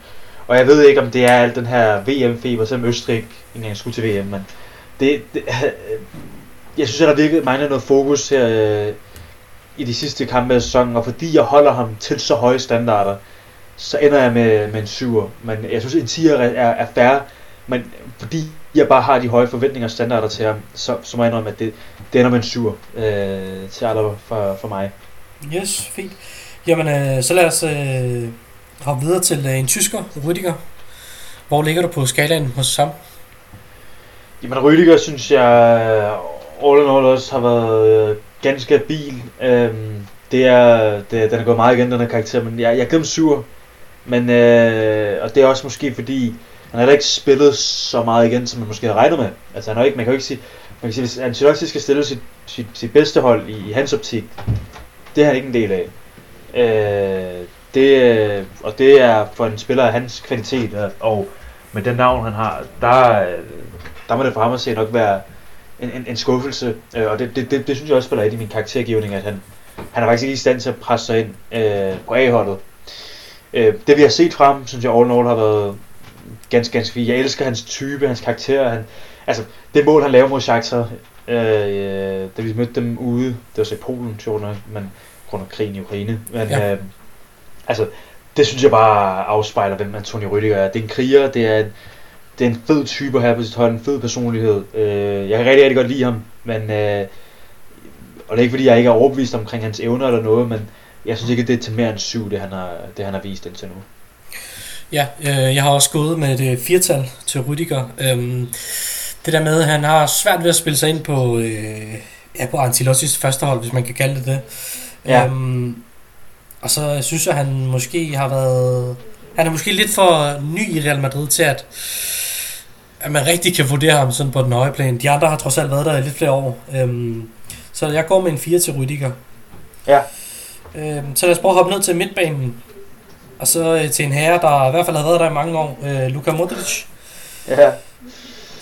Og jeg ved ikke, om det er alt den her VM-feber, selvom Østrig ikke engang skulle til VM, men det, det, øh, jeg synes, at der virkelig mangler noget fokus her øh, i de sidste kampe af sæsonen, og fordi jeg holder ham til så høje standarder, så ender jeg med, med en 7'er. Men jeg synes, en 10'er er, er fair, men fordi jeg bare har de høje forventninger og standarder til ham, så, så må jeg indrømme, at det, det ender med en 7'er øh, til Alaba for, for mig. Yes, fint. Jamen, øh, så lad os øh, har videre til øh, en tysker, Rüdiger. Hvor ligger du på skalaen hos Sam? Jamen, Rüdiger synes jeg øh, all in all også har været øh, ganske abil. Øhm, det er, det, den er gået meget igen, den her karakter, men jeg, jeg gav dem syv. Men, øh, og det er også måske fordi, han har ikke spillet så meget igen, som man måske havde regnet med. Altså han har ikke, man kan jo ikke sige, man kan sige, hvis Ancelotti skal stille sit, sit, sit bedste hold i, i hans optik, det er han ikke en del af. Øh, det, og det er for en spiller af hans kvalitet, og med den navn han har, der, der må det for ham at se nok være en, en, en skuffelse. Øh, og det, det, det, det synes jeg også spiller ind i min karaktergivning, at han, han er faktisk ikke i stand til at presse sig ind øh, på A-holdet. Øh, det vi har set frem, synes jeg all in all har været ganske, ganske fint. Jeg elsker hans type, hans karakter. Han, altså, det mål, han laver mod Shakhtar, øh, da vi mødte dem ude, det var så i Polen, sjovt nok, men grund af krigen i Ukraine. Men, ja. øh, altså, det synes jeg bare afspejler, hvem Antonio Rüdiger er. Det er en kriger, det er en, det er en fed type her på sit hold, en fed personlighed. Øh, jeg kan rigtig, rigtig godt lide ham, men, øh, og det er ikke fordi, jeg ikke er overbevist omkring hans evner eller noget, men jeg synes ikke, det er til mere end syv, det han har, det han har vist indtil nu. Ja, øh, jeg har også gået med et firtal til Rüdiger. Øhm, det der med, at han har svært ved at spille sig ind på, øh, ja, på Antilossis første hold, hvis man kan kalde det det. Ja. Øhm, og så synes jeg, at han måske har været... Han er måske lidt for ny i Real Madrid til, at, at man rigtig kan vurdere ham sådan på den høje plan. De andre har trods alt været der i lidt flere år. Øhm, så jeg går med en 4 til Rüdiger. Ja. Øhm, så lad os prøve at hoppe ned til midtbanen. Og så øh, til en herre, der i hvert fald har været der i mange år. Øh, Luka Modric. Ja.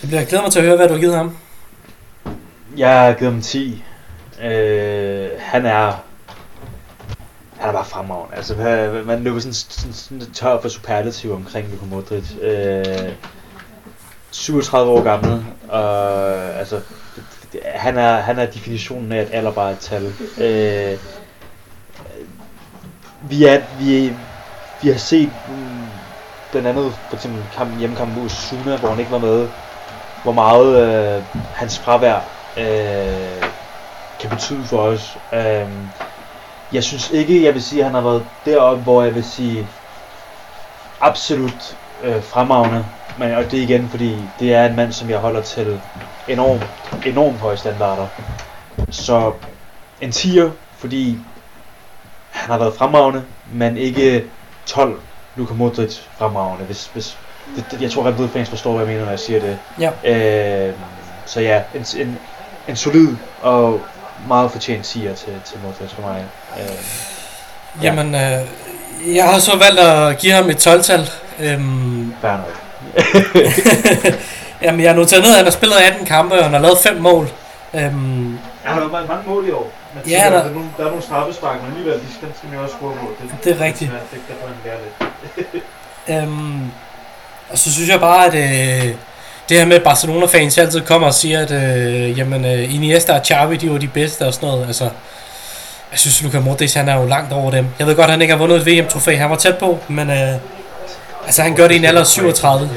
Jeg bliver glæder mig til at høre, hvad du har givet ham. Jeg har givet ham 10. Øh, han er han er bare fremragende. Altså, man løber sådan, sådan, sådan tør for superlativ omkring Luka Modric. Øh, 37 år gammel, og altså, han er, han er definitionen af, at alder bare er et tal. Øh, vi, er, vi, vi har set mm, blandt andet for eksempel kamp, hjemmekampen mod Suna, hvor han ikke var med, hvor meget øh, hans fravær øh, kan betyde for os. Øh, jeg synes ikke, jeg vil sige, at han har været deroppe, hvor jeg vil sige absolut øh, fremragende. Men og det igen, fordi det er en mand, som jeg holder til enormt, enormt høje standarder. Så en 10'er, fordi han har været fremragende, men ikke 12 Luka Modric fremragende. Hvis, hvis, det, det, jeg tror, at Red fans forstår, hvad jeg mener, når jeg siger det. Ja. Øh, så ja, en, en, en solid og meget fortjent siger til, til Modric for mig. Øh, ja. Jamen, øh, jeg har så valgt at give ham et 12-tal. Øhm, Fair Jamen, jeg har noteret ned, at han har spillet 18 kampe, og han har lavet 5 mål. Øhm, jeg har lavet mange mål i år. Men ja, der, der, er nogle, der er nogle straffespark, men alligevel, de skal, skal man også score på. Det, det er rigtigt. Det, det, det, det, det, øhm, og så synes jeg bare, at øh, det her med, at Barcelona-fans altid kommer og siger, at øh, jamen, øh, Iniesta og Xavi, de var de bedste og sådan noget. Altså, jeg synes, Luka Modric, han er jo langt over dem. Jeg ved godt, at han ikke har vundet et VM-trofæ. Han var tæt på, men øh, altså, han gør det i en alder af 37.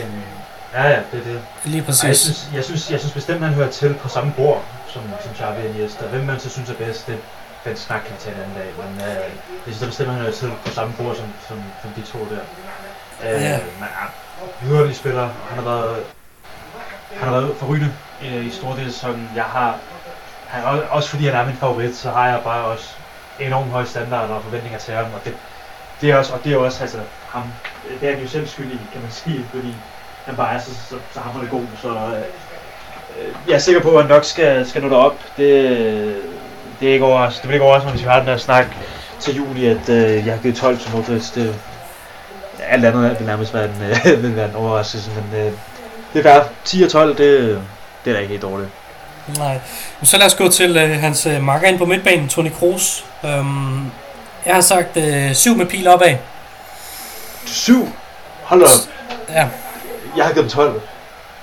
Ja, ja, det er det. Lige præcis. Ej, jeg, synes, jeg, synes, jeg synes bestemt, han hører til på samme bord som, som Xavi og Iniesta. Hvem man så synes er bedst, det, den snak kan tage en anden dag. Men øh, jeg synes bestemt, han hører til på samme bord som, som, som de to der. Øh, ja. Men vi spiller. Han har været han har været forrygende øh, i store dele af sæsonen. Jeg har, han, også fordi han er min favorit, så har jeg bare også enormt høje standarder og forventninger til ham. Og det, det er også, og det er også altså, ham, øh, det er han jo selv skyldig, kan man sige, fordi han bare er så, så, så hammerende god. Så øh, øh, jeg er sikker på, at han nok skal, skal nå derop. Det, det, er ikke overras, det vil ikke overraske mig, hvis vi har den der snak til juli, at øh, jeg har givet 12 til Modric. Det, alt andet vil nærmest være en, øh, vil være en overraskelse, men øh, det er fair. 10 og 12, det, det er da ikke helt dårligt. Nej. Men så lad os gå til øh, hans øh, marker ind på midtbanen, Toni Kroos. Øhm, jeg har sagt øh, 7 med pil opad. 7? Hold op. Ja. Jeg har givet ham 12.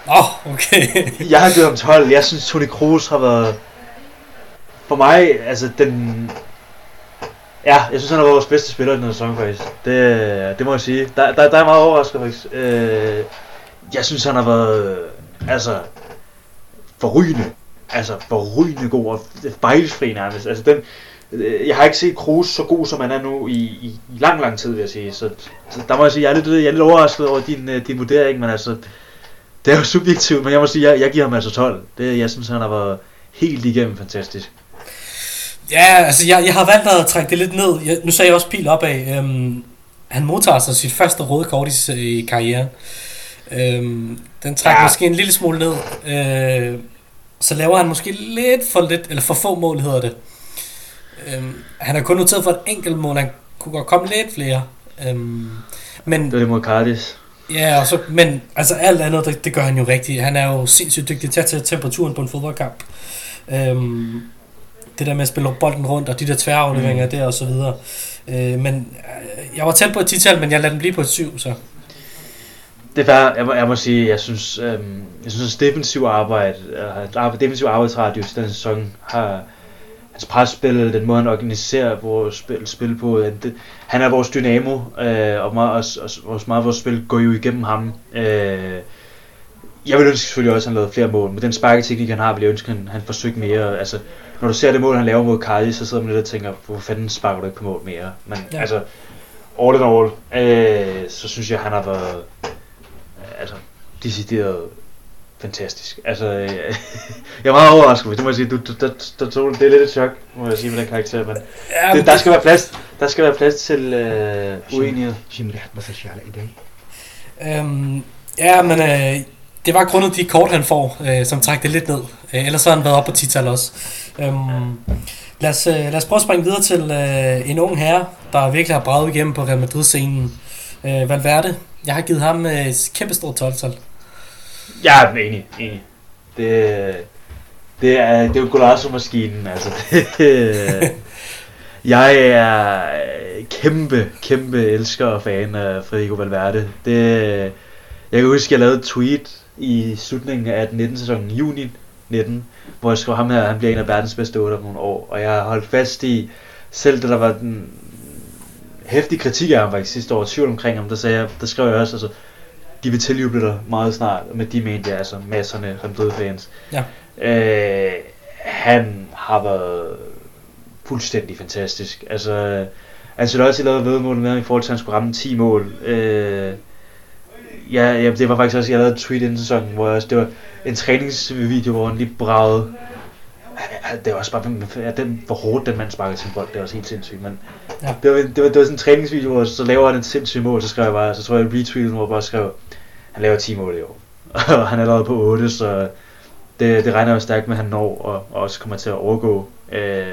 Åh, oh, okay. jeg har givet ham 12. Jeg synes, Toni Kroos har været... For mig, altså den... Ja, jeg synes, han har været vores bedste spiller i den her sæson, faktisk. Det, det må jeg sige. Der, der, der er meget overrasket, faktisk. Øh, jeg synes, han har været øh, altså, forrygende. Altså, forrygende god og fejlfri nærmest. Altså, den, øh, jeg har ikke set Kroos så god, som han er nu i, i, i lang, lang tid, vil jeg sige. Så, så der må jeg sige, jeg er lidt, jeg er lidt overrasket over din, øh, din vurdering, men altså, det er jo subjektivt, men jeg må sige, jeg, jeg giver ham altså 12. Det, jeg synes, han har været helt igennem fantastisk. Ja, altså jeg, jeg har valgt at trække det lidt ned. Jeg, nu sagde jeg også pil opad. Øhm, han modtager sig sit første røde kort i, i karrieren. Øhm, den trækker ja. måske en lille smule ned. Øh, så laver han måske lidt for lidt, eller for få mål hedder det. Øhm, han har kun noteret for et enkelt mål, han kunne godt komme lidt flere. Øhm, men, det er det mod Cardis. Ja, og så, men altså alt andet, det, det gør han jo rigtigt. Han er jo sindssygt dygtig til at tage temperaturen på en fodboldkamp. Øhm, det der med at spille bolden rundt, og de der tværafleveringer mm. der og så videre. Øh, men øh, jeg var tæt på et tital, men jeg lader den blive på et syv, så. Det er jeg må, jeg må sige, jeg synes, øhm, jeg synes, at defensiv arbejde, øh, defensiv arbejdsradius den sæson har, hans presspil, den måde han organiserer vores spil, spil på, det, han er vores dynamo, øh, og, meget, og, og, og meget vores spil går jo igennem ham. Øh, jeg vil ønske selvfølgelig også, at han lavede flere mål, men den sparketeknik, han har, vil jeg ønske, at han, han forsøgte mere. Altså, når du ser det mål, han laver mod Cardi, så sidder man lidt og tænker, hvor fanden sparker du ikke på mål mere? Men ja. altså, all in all, øh, så synes jeg, han har været altså, decideret fantastisk. Altså, øh, jeg er meget overrasket, det må jeg sige. Du, du, der, der tog, det er lidt et chok, må jeg sige, med den karakter, men ja, det, der, skal være plads, der skal være plads til øh, uenighed. Øhm, ja, men øh, det var grundet de kort, han får, øh, som trækker det lidt ned. Øh, ellers har han været op på tital også. Øhm, lad, os, øh, lad os prøve at springe videre til øh, en ung herre, der virkelig har braget igennem på Real Madrid-scenen. Øh, Valverde. Jeg har givet ham øh, kæmpe stort 12-tal. Jeg er enig, enig. Det, det er, det er jo Golasso-maskinen, altså. Jeg er kæmpe, kæmpe elsker og fan af Federico Valverde. Det, jeg kan huske, jeg lavede et tweet i slutningen af 19 sæsonen, juni 19, hvor jeg skrev ham her, han bliver en af verdens bedste 8 om nogle år. Og jeg har holdt fast i, selv da der var den hæftige kritik af ham faktisk sidste år, tvivl omkring ham, der, sagde jeg, der skrev jeg også, altså, de vil tiljuble dig meget snart, med de mente jeg, altså masserne døde fans. Ja. Øh, han har været fuldstændig fantastisk. Altså, Ancelotti lavede vedmål med i forhold til, at han skulle ramme 10 mål. Øh, ja, ja, det var faktisk også, jeg lavede et tweet inden sæsonen, hvor jeg, det var en træningsvideo, hvor han lige bragede det var også bare, ja, den, hvor hårdt den mand sparker sin bold, det var også helt sindssygt, men ja. det, var, det, var, det var sådan en træningsvideo, hvor så laver han en sindssyg mål, så skrev jeg bare, så tror jeg retweetet, hvor jeg bare skrev, han laver 10 mål i år, og han er allerede på 8, så det, det regner jo stærkt med, at han når, og, og også kommer til at overgå. Øh,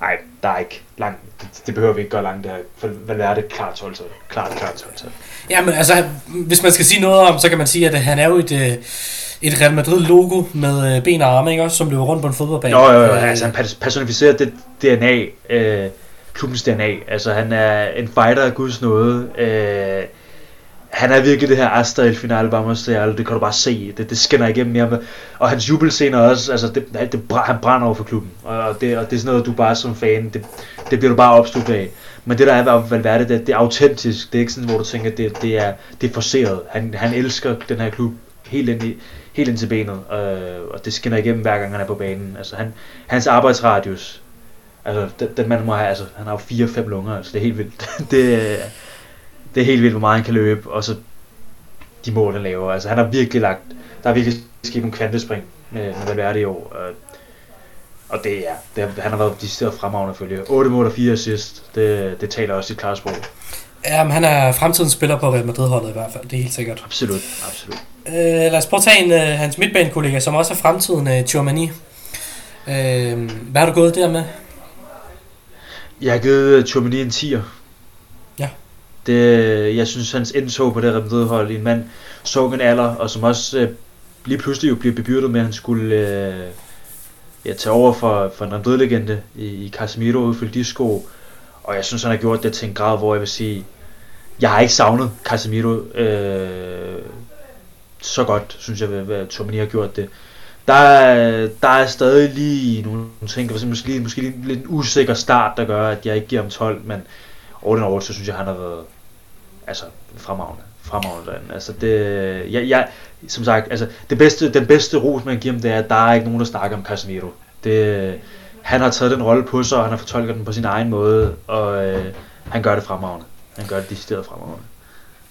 nej, der er ikke langt, det, det, behøver vi ikke gøre langt, det her, for hvad er det klart 12 klart, klart 12 Ja, men altså, hvis man skal sige noget om, så kan man sige, at han er jo et, øh, et Real Madrid logo med øh, ben og arme, ikke også, som løber rundt på en fodboldbane. Jo, jo, jo, øh, altså han personificerer det DNA, øh, klubbens DNA. Altså han er en fighter af guds nåde. Øh, han er virkelig det her Asta el finale bare Real, det kan du bare se, det, det skinner igennem mere med. Og hans jubelscener også, altså det, det, han brænder over for klubben, og det, og det er sådan noget, du bare som fan, det, det bliver du bare opslugt af. Men det der er ved Valverde, det, det er autentisk, det er ikke sådan, hvor du tænker, det, det, er, det er forceret. Han, han elsker den her klub helt ind i, helt ind til benet, øh, og det skinner igennem hver gang han er på banen. Altså han, hans arbejdsradius, altså den, den mand må have, altså han har jo 4-5 lunger, altså det er helt vildt. det, det er helt vildt, hvor meget han kan løbe, og så de mål, han laver. Altså han har virkelig lagt, der er virkelig sket en kvantespring med, med Valverde i år. Og, og det er, det, han har været de steder fremragende følge. 8 mål og 4 assist, det, det taler også sit klare sprog. Ja, men han er fremtidens spiller på Real Madrid-holdet i hvert fald, det er helt sikkert. Absolut, absolut. Øh, lad os prøve at tage en, uh, hans midtbanekollega, som også er fremtiden, uh, Tchouamani. Øh, hvad har du gået der med? Jeg har givet Tchouamani en 10'er. Det, jeg synes, hans indtog på det Real hold i en mand så en alder, og som også øh, lige pludselig jo bliver bebyrdet med, at han skulle øh, ja, tage over for, for en Madrid-legende i, i Casemiro udfylde de sko. Og jeg synes, han har gjort det til en grad, hvor jeg vil sige, jeg har ikke savnet Casemiro øh, så godt, synes jeg, hvad Tomini har gjort det. Der er, der er stadig lige nogle ting, der måske, lige, måske lige lidt en usikker start, der gør, at jeg ikke giver ham 12, men all in all, så synes jeg, han har været altså, fremragende. Fremragende Altså det, jeg, jeg, som sagt, altså, det bedste, den bedste ros, man giver ham, det er, at der er ikke nogen, der snakker om Casemiro. Det, han har taget den rolle på sig, og han har fortolket den på sin egen måde, og øh, han gør det fremragende. Han gør det decideret fremragende.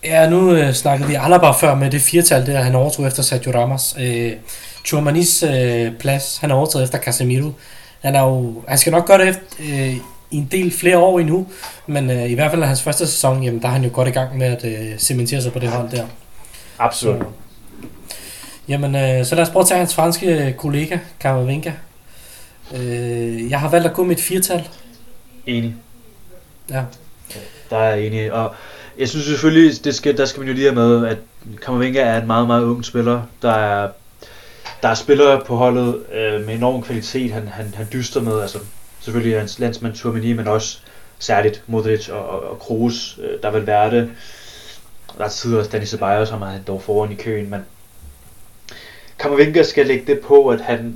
Ja, nu øh, snakkede vi Alaba før med det firtal der, han overtog efter Sergio Ramos. Øh, Churmanis øh, plads, han overtog efter Casemiro. han, er jo, han skal nok gøre det efter, øh, en del flere år endnu, men øh, i hvert fald hans første sæson, jamen, der er han jo godt i gang med at øh, cementere sig på det hold der. Absolut. Så, jamen, øh, så lad os prøve at tage hans franske kollega, Kamavinga. Øh, jeg har valgt at gå med et firtal. Enig. Ja. Der er jeg enig. Og jeg synes selvfølgelig, det skal, der skal man jo lige have med, at Kammervenga er en meget, meget ung spiller. Der er, der er spillere på holdet øh, med enorm kvalitet, han, han, han dyster med. Altså, selvfølgelig hans landsmand Turmini, men også særligt Modric og, og, og Kroos, øh, der vil være det. Der er tider Danny Ceballos, som er han dog foran i køen, men Kammervenga skal lægge det på, at han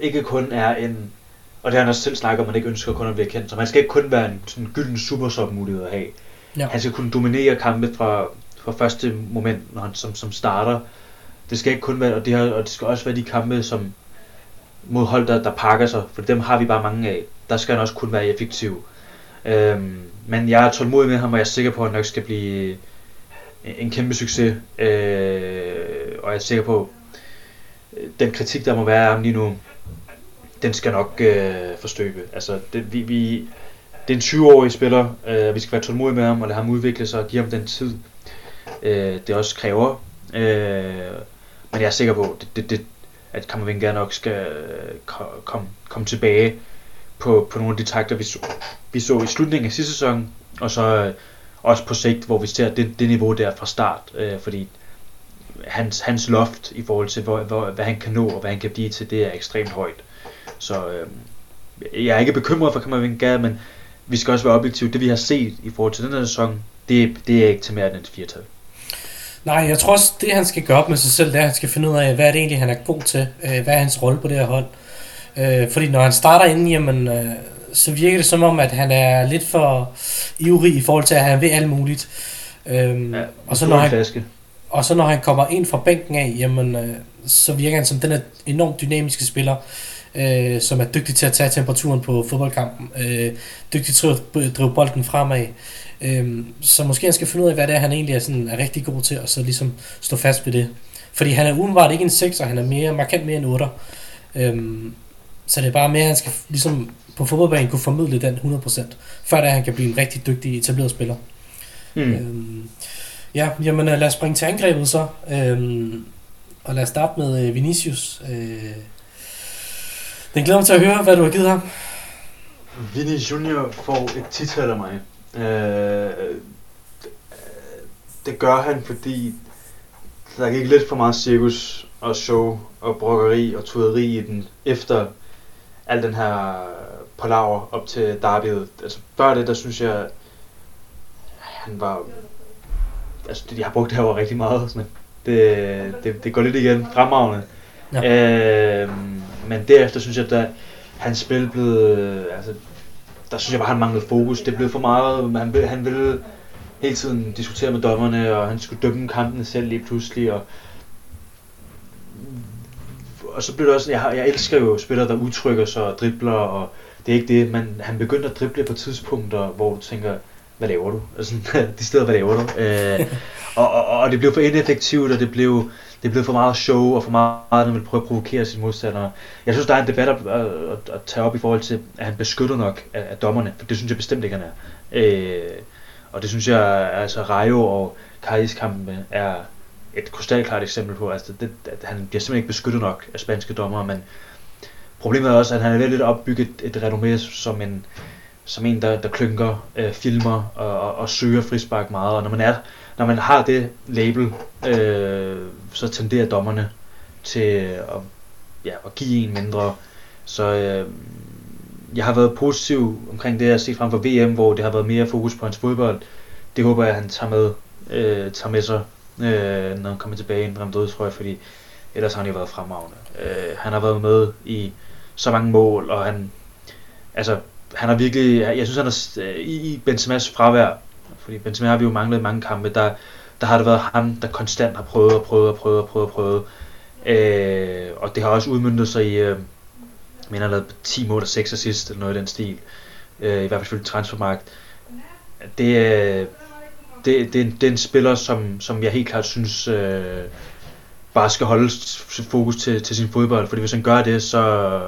ikke kun er en og det har han også selv snakket om, at man ikke ønsker kun at blive kendt. Så man skal ikke kun være en sådan gylden supersop mulighed at have. Ja. Han skal kunne dominere kampe fra, fra første moment, når han som, som starter. Det skal ikke kun være, og det, har, og det skal også være de kampe, som mod hold, der, der pakker sig, for dem har vi bare mange af. Der skal han også kunne være effektiv. Øhm, men jeg er tålmodig med ham, og jeg er sikker på, at han nok skal blive en kæmpe succes. Øh, og jeg er sikker på, den kritik, der må være af ham lige nu, den skal nok øh, forstøbe. Altså, det, vi, vi, det er en 20-årig spiller, øh, vi skal være tålmodige med ham og lade ham udvikle sig og give ham den tid, øh, det også kræver. Øh, men jeg er sikker på, det, det, det, at Kammervenga nok skal øh, komme kom tilbage på, på nogle af de takter, vi så, vi så i slutningen af sidste sæson, og så øh, også på sigt, hvor vi ser det, det niveau der fra start, øh, fordi hans, hans loft i forhold til, hvor, hvor, hvad han kan nå og hvad han kan blive til, det er ekstremt højt. Så øh, jeg er ikke bekymret for Kammervenga, men vi skal også være objektive. Det vi har set i forhold til den her sæson, det, det er ikke til mere end et firtal. Nej, jeg tror også, det han skal gøre op med sig selv, det er, at han skal finde ud af, hvad er det egentlig, han er god til. Øh, hvad er hans rolle på det her hold. Øh, fordi når han starter inden, jamen, øh, så virker det som om, at han er lidt for ivrig i forhold til, at han ved alt muligt. Øh, ja, og, så når han, og så når han kommer ind fra bænken af, jamen, øh, så virker han som den enormt dynamiske spiller, øh, som er dygtig til at tage temperaturen på fodboldkampen, øh, dygtig til at drive bolden fremad. Øh, så måske han skal finde ud af, hvad det er, han egentlig er, sådan, er rigtig god til, og så ligesom stå fast ved det. Fordi han er udenbart ikke en 6'er, han er mere, markant mere en 8'er. Øh, så det er bare mere, at han skal ligesom på fodboldbanen kunne formidle den 100%, før det han kan blive en rigtig dygtig etableret spiller. Mm. Øhm, ja, jamen lad os springe til angrebet så. Øhm, og lad os starte med øh, Vinicius. Øh, den glæder mig til at høre, hvad du har givet ham. Vinny Junior får et tital af mig. Øh, det gør han, fordi der gik lidt for meget cirkus og show og brokkeri og tuderi i den, efter al den her palaver op til derbyet. Altså før det, der synes jeg, han var... Altså, de har brugt det her over rigtig meget, men det, det, det går lidt igen fremragende. Ja. Øh, men derefter synes jeg, at hans spil blev, altså, der synes jeg bare, han manglede fokus. Det blev for meget, han, ville, han ville hele tiden diskutere med dommerne, og han skulle dømme kampene selv lige pludselig, og og så blev det også, jeg, jeg elsker jo spillere, der udtrykker sig og dribler, og det er ikke det, men han begyndte at drible på tidspunkter, hvor du tænker, hvad laver du? Altså, de steder, hvad laver du? Øh, og, og, og, det blev for ineffektivt, og det blev, det blevet for meget show og for meget, at han vil prøve at provokere sine modstandere. Jeg synes, der er en debat at, at, at tage op i forhold til, at han beskytter nok af, af dommerne, for det synes jeg bestemt ikke, han er. Øh, og det synes jeg, altså Rayo og Kajis kampen er et krystalklart eksempel på, altså det, at han bliver simpelthen ikke beskyttet nok af spanske dommere, men problemet er også, at han er lidt opbygget et, et renommé som en, som en, der, der klynker, øh, filmer og, og, og søger frispark meget, og når man er når man har det label, øh, så tenderer dommerne til at, ja, at give en mindre. Så øh, jeg har været positiv omkring det, jeg har set frem for VM, hvor det har været mere fokus på hans fodbold. Det håber jeg, at han tager med, øh, tager med sig, øh, når han kommer tilbage i en Real tror jeg, fordi ellers har han jo været fremragende. Øh, han har været med i så mange mål, og han, altså, han har virkelig, jeg synes han er, øh, i Benzema's fravær, fordi Benzema har vi jo manglet mange kampe, der, der har det været ham, der konstant har prøvet og prøvet og prøvet og prøvet og prøvet. Øh, og det har også udmyndtet sig i, øh, jeg har lavet 10 mål og 6 assist, eller noget i den stil. Øh, I hvert fald selvfølgelig transfermarkt. Det, øh, det, det, det er en spiller, som, som jeg helt klart synes øh, bare skal holde fokus til, til sin fodbold, fordi hvis han gør det, så,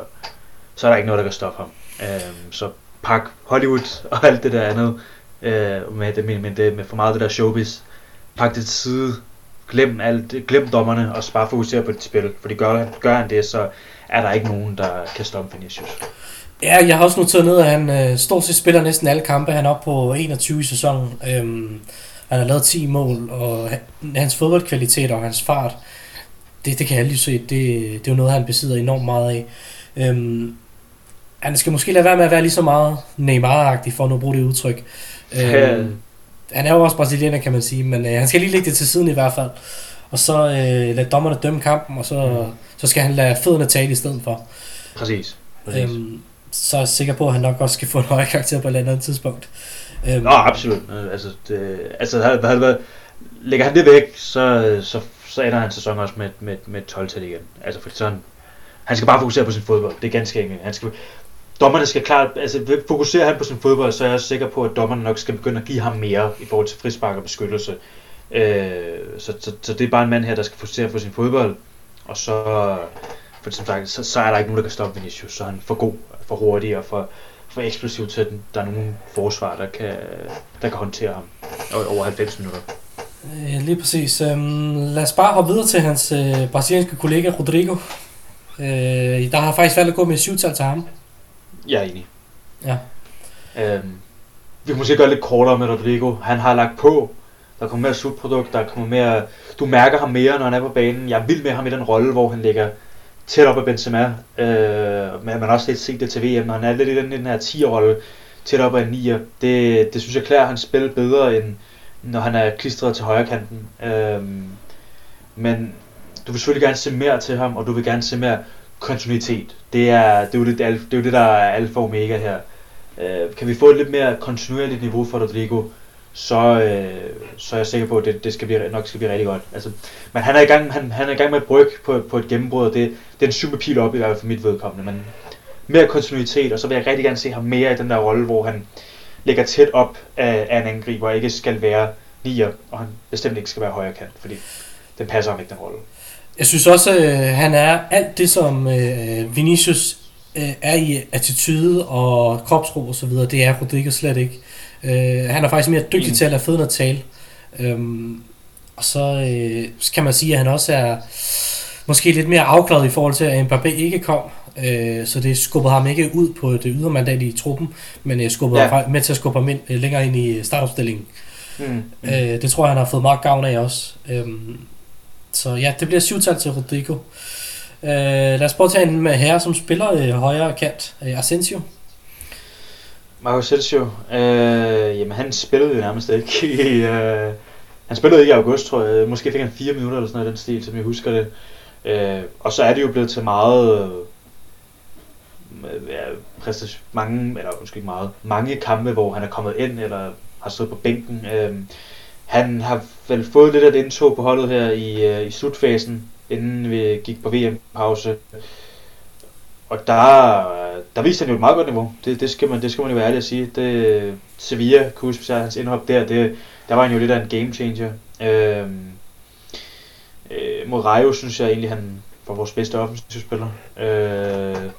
så er der ikke noget, der kan stoppe ham. Øh, så pak Hollywood og alt det der andet, øh, med, det, men det, med for meget det der showbiz, pak det til side, glem, alt, glem dommerne, og bare fokusere på dit spil. Fordi gør, gør han det, så er der ikke nogen, der kan stoppe Vinicius. Ja, jeg har også noteret ned, at han øh, stort set spiller næsten alle kampe. Han er oppe på 21 i sæsonen. Øhm, han har lavet 10 mål, og hans fodboldkvalitet og hans fart, det, det kan jeg lige se, det, det er jo noget, han besidder enormt meget af. Øhm, han skal måske lade være med at være lige så meget Neymar-agtig, for at nu bruge det udtryk. Øhm, han er jo også brasilianer, kan man sige, men øh, han skal lige lægge det til siden i hvert fald. Og så øh, lade dommerne dømme kampen, og så, mm. så skal han lade fødderne tale i stedet for. Præcis. Præcis. Øhm, så er jeg sikker på, at han nok også skal få en højere karakter på et eller andet tidspunkt. Øhm, Nå, absolut. Øh, altså, det, altså havde, havde været, lægger han det væk, så, så, så ender han sæsonen også med, med, med 12 til igen. Altså, for sådan, han skal bare fokusere på sin fodbold. Det er ganske enkelt. Han skal, dommerne skal klart, altså fokuserer han på sin fodbold, så er jeg sikker på, at dommerne nok skal begynde at give ham mere i forhold til frispark og beskyttelse. Øh, så, så, så, det er bare en mand her, der skal fokusere på sin fodbold, og så, for som sagt, så, så er der ikke nogen, der kan stoppe Vinicius, så er han for god, for hurtig og for, for eksplosiv til, at der er nogen forsvar, der kan, der kan håndtere ham over 90 minutter. Ja, lige præcis. Øhm, lad os bare hoppe videre til hans øh, brasilianske kollega Rodrigo. Øh, der har faktisk valgt at gå med syvtal til ham. Jeg er enig. Ja. Øhm, vi kan måske gøre lidt kortere med Rodrigo. Han har lagt på. Der kommer mere slutprodukt, der kommer mere... Du mærker ham mere, når han er på banen. Jeg er vild med ham i den rolle, hvor han ligger tæt op af Benzema. Øh, men man har også lidt set det til VM. Han er lidt i den, den her 10-rolle, tæt op af en 9'er. Det, det synes jeg klæder hans spil bedre, end når han er klistret til højre kanten. Øh, men du vil selvfølgelig gerne se mere til ham, og du vil gerne se mere kontinuitet. Det er, det er, jo, det, det er jo det, der er alfa og omega her. Øh, kan vi få et lidt mere kontinuerligt niveau for Rodrigo, så, øh, så er jeg sikker på, at det, det skal blive, nok skal blive rigtig godt. Altså, men han er i gang, han, han er i gang med at brygge på, på et gennembrud, og det, det er en super pil op i hvert fald for mit vedkommende. Men mere kontinuitet, og så vil jeg rigtig gerne se ham mere i den der rolle, hvor han ligger tæt op af, af en angriber, og ikke skal være nier, og han bestemt ikke skal være højre kant, fordi den passer ham ikke den rolle. Jeg synes også, at øh, han er alt det, som øh, Vinicius øh, er i attitude og kropsro og så videre. Det er Rodrigo slet ikke. Øh, han er faktisk mere dygtig mm. til at lade fødderne tale. Øhm, og så øh, kan man sige, at han også er måske lidt mere afklaret i forhold til, at Mbappé ikke kom. Øh, så det skubbede ham ikke ud på det ydre mandat i truppen, men øh, skubbede ja. ham med til at skubbe ham ind, øh, længere ind i startopstillingen. Mm. Mm. Øh, det tror jeg, han har fået meget gavn af også. Øhm, så ja, det bliver syvtal til Rodrigo. Øh, lad os prøve at tage en med herre, som spiller øh, højre kant. Øh, Asensio. Marco Asensio, øh, jamen han spillede jo nærmest ikke i, øh, han spillede ikke i august, tror jeg. Måske fik han fire minutter eller sådan noget i den stil, som jeg husker det. Øh, og så er det jo blevet til meget, øh, ja, præstation, mange, eller måske ikke meget, mange kampe, hvor han er kommet ind, eller har stået på bænken. Øh, han har vel fået lidt af et indtog på holdet her i, øh, i slutfasen, inden vi gik på VM-pause. Og der, der viste han jo et meget godt niveau. Det, det, skal, man, det skal man jo være ærlig at sige. Det, Sevilla, kunne huske hans indhop der, det, der var han jo lidt af en game changer. Øh, øh, mod Rayo synes jeg egentlig, han var vores bedste offensivspiller. Øh,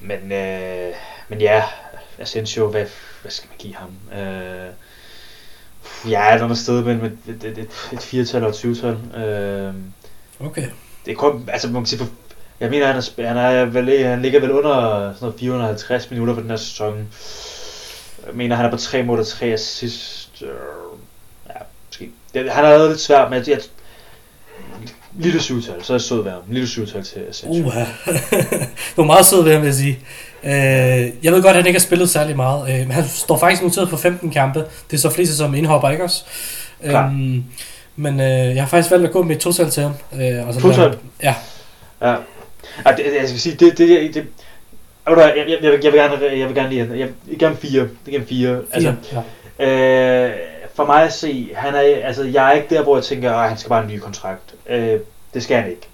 men, øh, men ja, Asensio, hvad, hvad skal man give ham? Øh, Ja, et andet sted mellem et, et, et, et, et 4-tal og et 20-tal. Øh, okay. Det er kun, altså man kan sige, for, jeg mener, han, er, han, er vel, han ligger vel under sådan noget 450 minutter på den her sæson. Jeg mener, han er på 3 mål og 3 assist. Øh, ja, måske. Det, han har været lidt svært, men jeg, lille syvtal, så er jeg sød ved ham. Lille syvtal til Asensio. Uha. du er meget sød ved ham, vil jeg sige. Øh, jeg ved godt, at han ikke har spillet særlig meget. Øh, han står faktisk noteret på 15 kampe. Det er så flest som indhopper, ikke også? Øhm, men øh, jeg har faktisk valgt at gå med et total til ham. Øh, og så total? Ja. Ja. Ja det, jeg skal sige, det, det, det, det jeg, jeg, jeg, jeg, vil gerne, jeg vil gerne lige, jeg, jeg vil gerne fire. Det fire. fire altså, ja. øh, for mig at se, han er, altså, jeg er ikke der, hvor jeg tænker, at han skal bare have en ny kontrakt. Øh, det skal han ikke.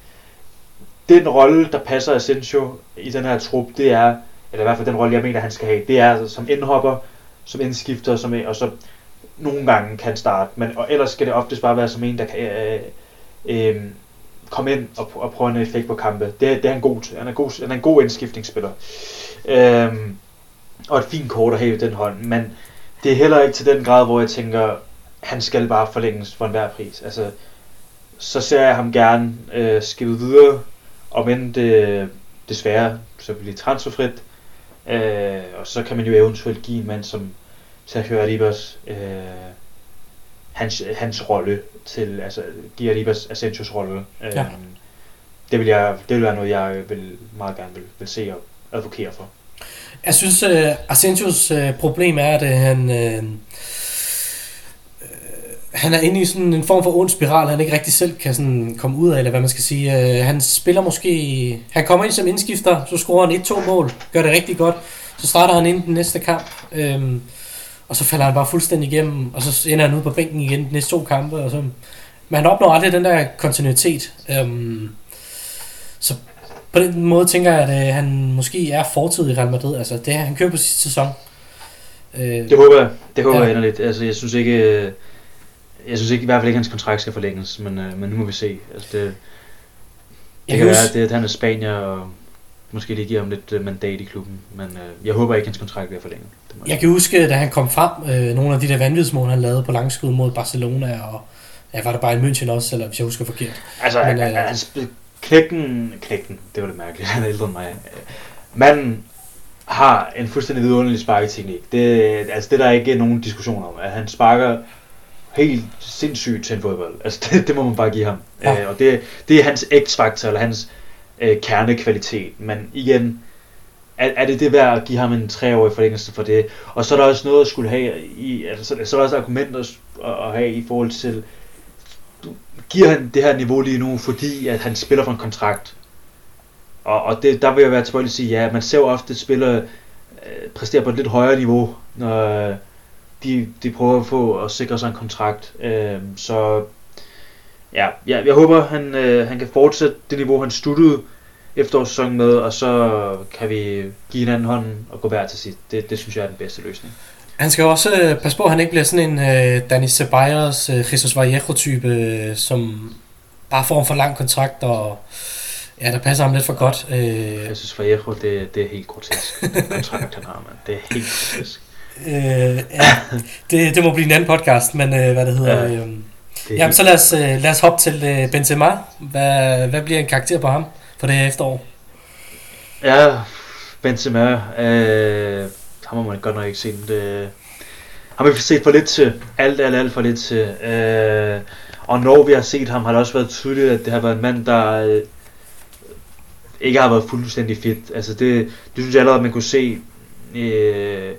Den rolle, der passer Asensio i den her trup, det er, eller i hvert fald den rolle, jeg mener, han skal have, det er altså, som indhopper, som indskifter, som, og så nogle gange kan starte, men og ellers skal det oftest bare være som en, der kan øh, øh, komme ind og, og prøve en effekt på kampe. Det, det er han god til. Han er, god, han er en god indskiftningsspiller. Øhm, og et fint kort at have i den hånd, men det er heller ikke til den grad, hvor jeg tænker, han skal bare forlænges for enhver pris. Altså, så ser jeg ham gerne øh, skille videre, om end det desværre så bliver transferfrit. Øh, og så kan man jo eventuelt give en mand som Sergio Arribas øh, hans, hans rolle til, altså give Arribas Asensios rolle. Øh, ja. Det vil, jeg, det vil være noget, jeg vil meget gerne vil, vil se og advokere for. Jeg synes, uh, Asensios uh, problem er, at uh, han... Uh, han er inde i sådan en form for ond spiral, han ikke rigtig selv kan sådan komme ud af, eller hvad man skal sige. Uh, han spiller måske... Han kommer ind som indskifter, så scorer han 1-2 mål, gør det rigtig godt. Så starter han ind den næste kamp, øhm, og så falder han bare fuldstændig igennem, og så ender han ude på bænken igen de næste to kampe. Og så, men han opnår aldrig den der kontinuitet. Øhm, så på den måde tænker jeg, at øh, han måske er fortid i Real Madrid. Altså, det han kører på sidste sæson. Øh, det håber jeg. Det håber ja. jeg inderligt. Altså, jeg synes ikke... Øh, jeg synes ikke, i hvert fald ikke, at hans kontrakt skal forlænges, men, øh, men nu må vi se. Altså, det, det kan være, at, det, at han er spanier, og måske det giver ham lidt øh, mandat i klubben, men øh, jeg håber ikke, hans kontrakt bliver forlænget. Jeg, jeg kan huske, da han kom frem, øh, nogle af de der vanvidsmål, han lavede på langskud mod Barcelona, og ja, var det bare i München også, eller hvis jeg husker forkert. Altså, men, øh, han, knækken, knækken, det var det mærkeligt, han er ældre end mig. Manden har en fuldstændig vidunderlig sparketeknik. Det, altså, det der er ikke nogen diskussion om, at han sparker helt sindssygt til en fodbold. Altså, det, det må man bare give ham. Ja. Øh, og det, det er hans x-faktor, eller hans øh, kernekvalitet. Men igen, er, er det det værd at give ham en treårig forlængelse for det? Og så er der også noget at skulle have i, altså, så, så er der også argumenter at, at have i forhold til, giver han det her niveau lige nu, fordi at han spiller for en kontrakt. Og, og det, der vil jeg være tilbøjelig at sige, ja, man ser jo ofte spillere øh, præstere på et lidt højere niveau, når øh, de, de prøver at få og sikre sig en kontrakt. Øh, så ja, ja, jeg håber, han, øh, han kan fortsætte det niveau, han sluttede efterårssæsonen med, og så kan vi give anden hånd og gå hver til sit. Det, det synes jeg er den bedste løsning. Han skal også øh, passe på, at han ikke bliver sådan en øh, Danny Ceballos, øh, Jesus Vallejo-type, øh, som bare får en for lang kontrakt, og ja, der passer ham lidt for godt. Øh. Jesus Vallejo, det, det er helt grotesk, den kontrakt, han har, man. Det er helt grotesk. Øh, ja, det, det må blive en anden podcast, men øh, hvad det hedder... Ja, øh, jamen, så lad os, øh, lad os hoppe til øh, Benzema. Hvad, hvad bliver en karakter på ham for det her efterår? Ja, Benzema, øh, ham har man godt nok ikke set. Det, har vi set for lidt til. Alt, alt, alt for lidt til. Øh, og når vi har set ham, har det også været tydeligt, at det har været en mand, der øh, ikke har været fuldstændig fit. Altså det, det synes jeg allerede, man kunne se øh,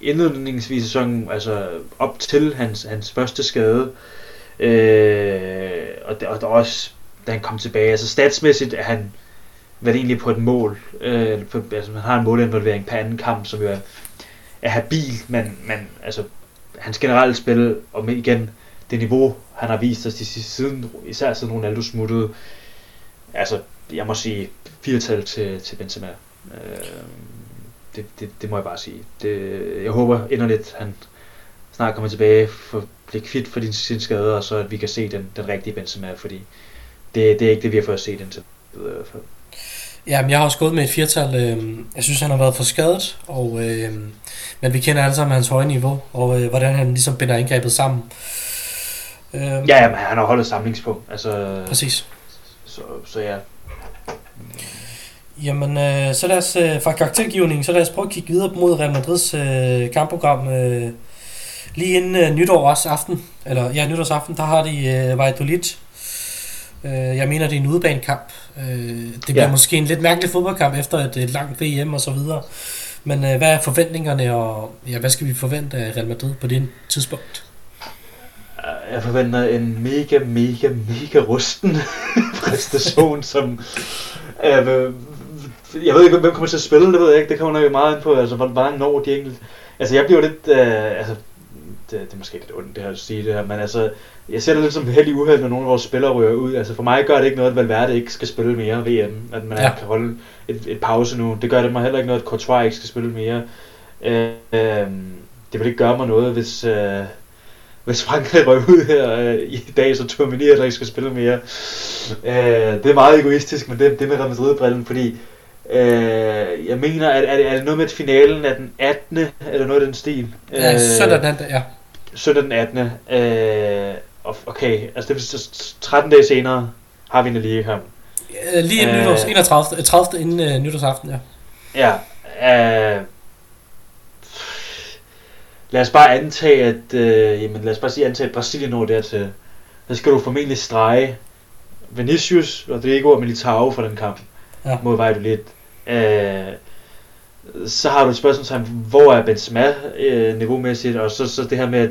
indledningsvis i sæsonen, altså op til hans, hans første skade. Øh, Øh, og, der, og der også, da han kom tilbage, altså statsmæssigt er han været egentlig på et mål. Øh, på, altså man har en målinvolvering på anden kamp, som jo er, er habil, men, men altså hans generelle spil, og med igen det niveau, han har vist os de sidste siden, især siden Ronaldo smuttede, altså jeg må sige firetal til, til Benzema. Øh, det, det, det må jeg bare sige. Det, jeg håber inderligt, han snart kommer tilbage, for blive kvitt for sin skade, og så at vi kan se den, den rigtige Benzema, fordi det, det er ikke det, vi har fået set indtil videre. Ja, men jeg har også gået med et firtal. Øh, jeg synes, han har været for skadet, og, øh, men vi kender alle sammen hans høje niveau, og øh, hvordan han ligesom binder indgrebet sammen. Øh, ja, ja, men han har holdt samlingspunkt. Altså, præcis. Så, så ja. Jamen, øh, så lad os øh, fra karaktergivningen, så lad os prøve at kigge videre mod Real Madrids øh, kampprogram. Øh, lige inden øh, nytårs aften, eller ja, nytårsaften, der har de øh, Valladolid. Øh, jeg mener, det er en udebanekamp. Øh, det bliver ja. måske en lidt mærkelig fodboldkamp efter et, et langt VM og så videre. Men øh, hvad er forventningerne, og ja, hvad skal vi forvente af Real Madrid på det tidspunkt? Jeg forventer en mega, mega, mega rusten præstation, som... Øh, jeg ved ikke, hvem kommer til at spille, det ved jeg ikke. Det kommer nok meget ind på, altså, hvor meget når de enkelte... Altså, jeg bliver lidt... Øh, altså, det, det er måske lidt ondt det her at sige det her, men altså, jeg ser det lidt som heldig uheld, når nogle af vores spillere ryger ud. Altså for mig gør det ikke noget, at Valverde ikke skal spille mere VM, at man ja. kan holde et, et pause nu. Det gør det mig heller ikke noget, at Courtois ikke skal spille mere. Øh, øh, det vil ikke gøre mig noget, hvis, øh, hvis Frankrig røg ud her øh, i dag, så jeg, at ikke skal spille mere. Øh, det er meget egoistisk, men det, det med Real Madrid-brillen, fordi øh, jeg mener, at er det, er det noget med, finalen er den 18. eller noget af den stil? Ja, øh, søndag den 18. ja. Søndag den 18. Øh, okay, altså det vil 13 dage senere har vi en ligakamp. Lige inden øh, nytårs, 31. 30. inden uh, nytårsaften, ja. Ja, øh, lad os bare antage, at, øh, jamen lad os bare sige, antage, at Brasilien når dertil. Så skal du formentlig strege Vinicius, Rodrigo og Militao for den kamp ja. mod Valladolid. Øh, så har du et spørgsmål hvor er Benzema øh, niveaumæssigt, og så, så det her med, at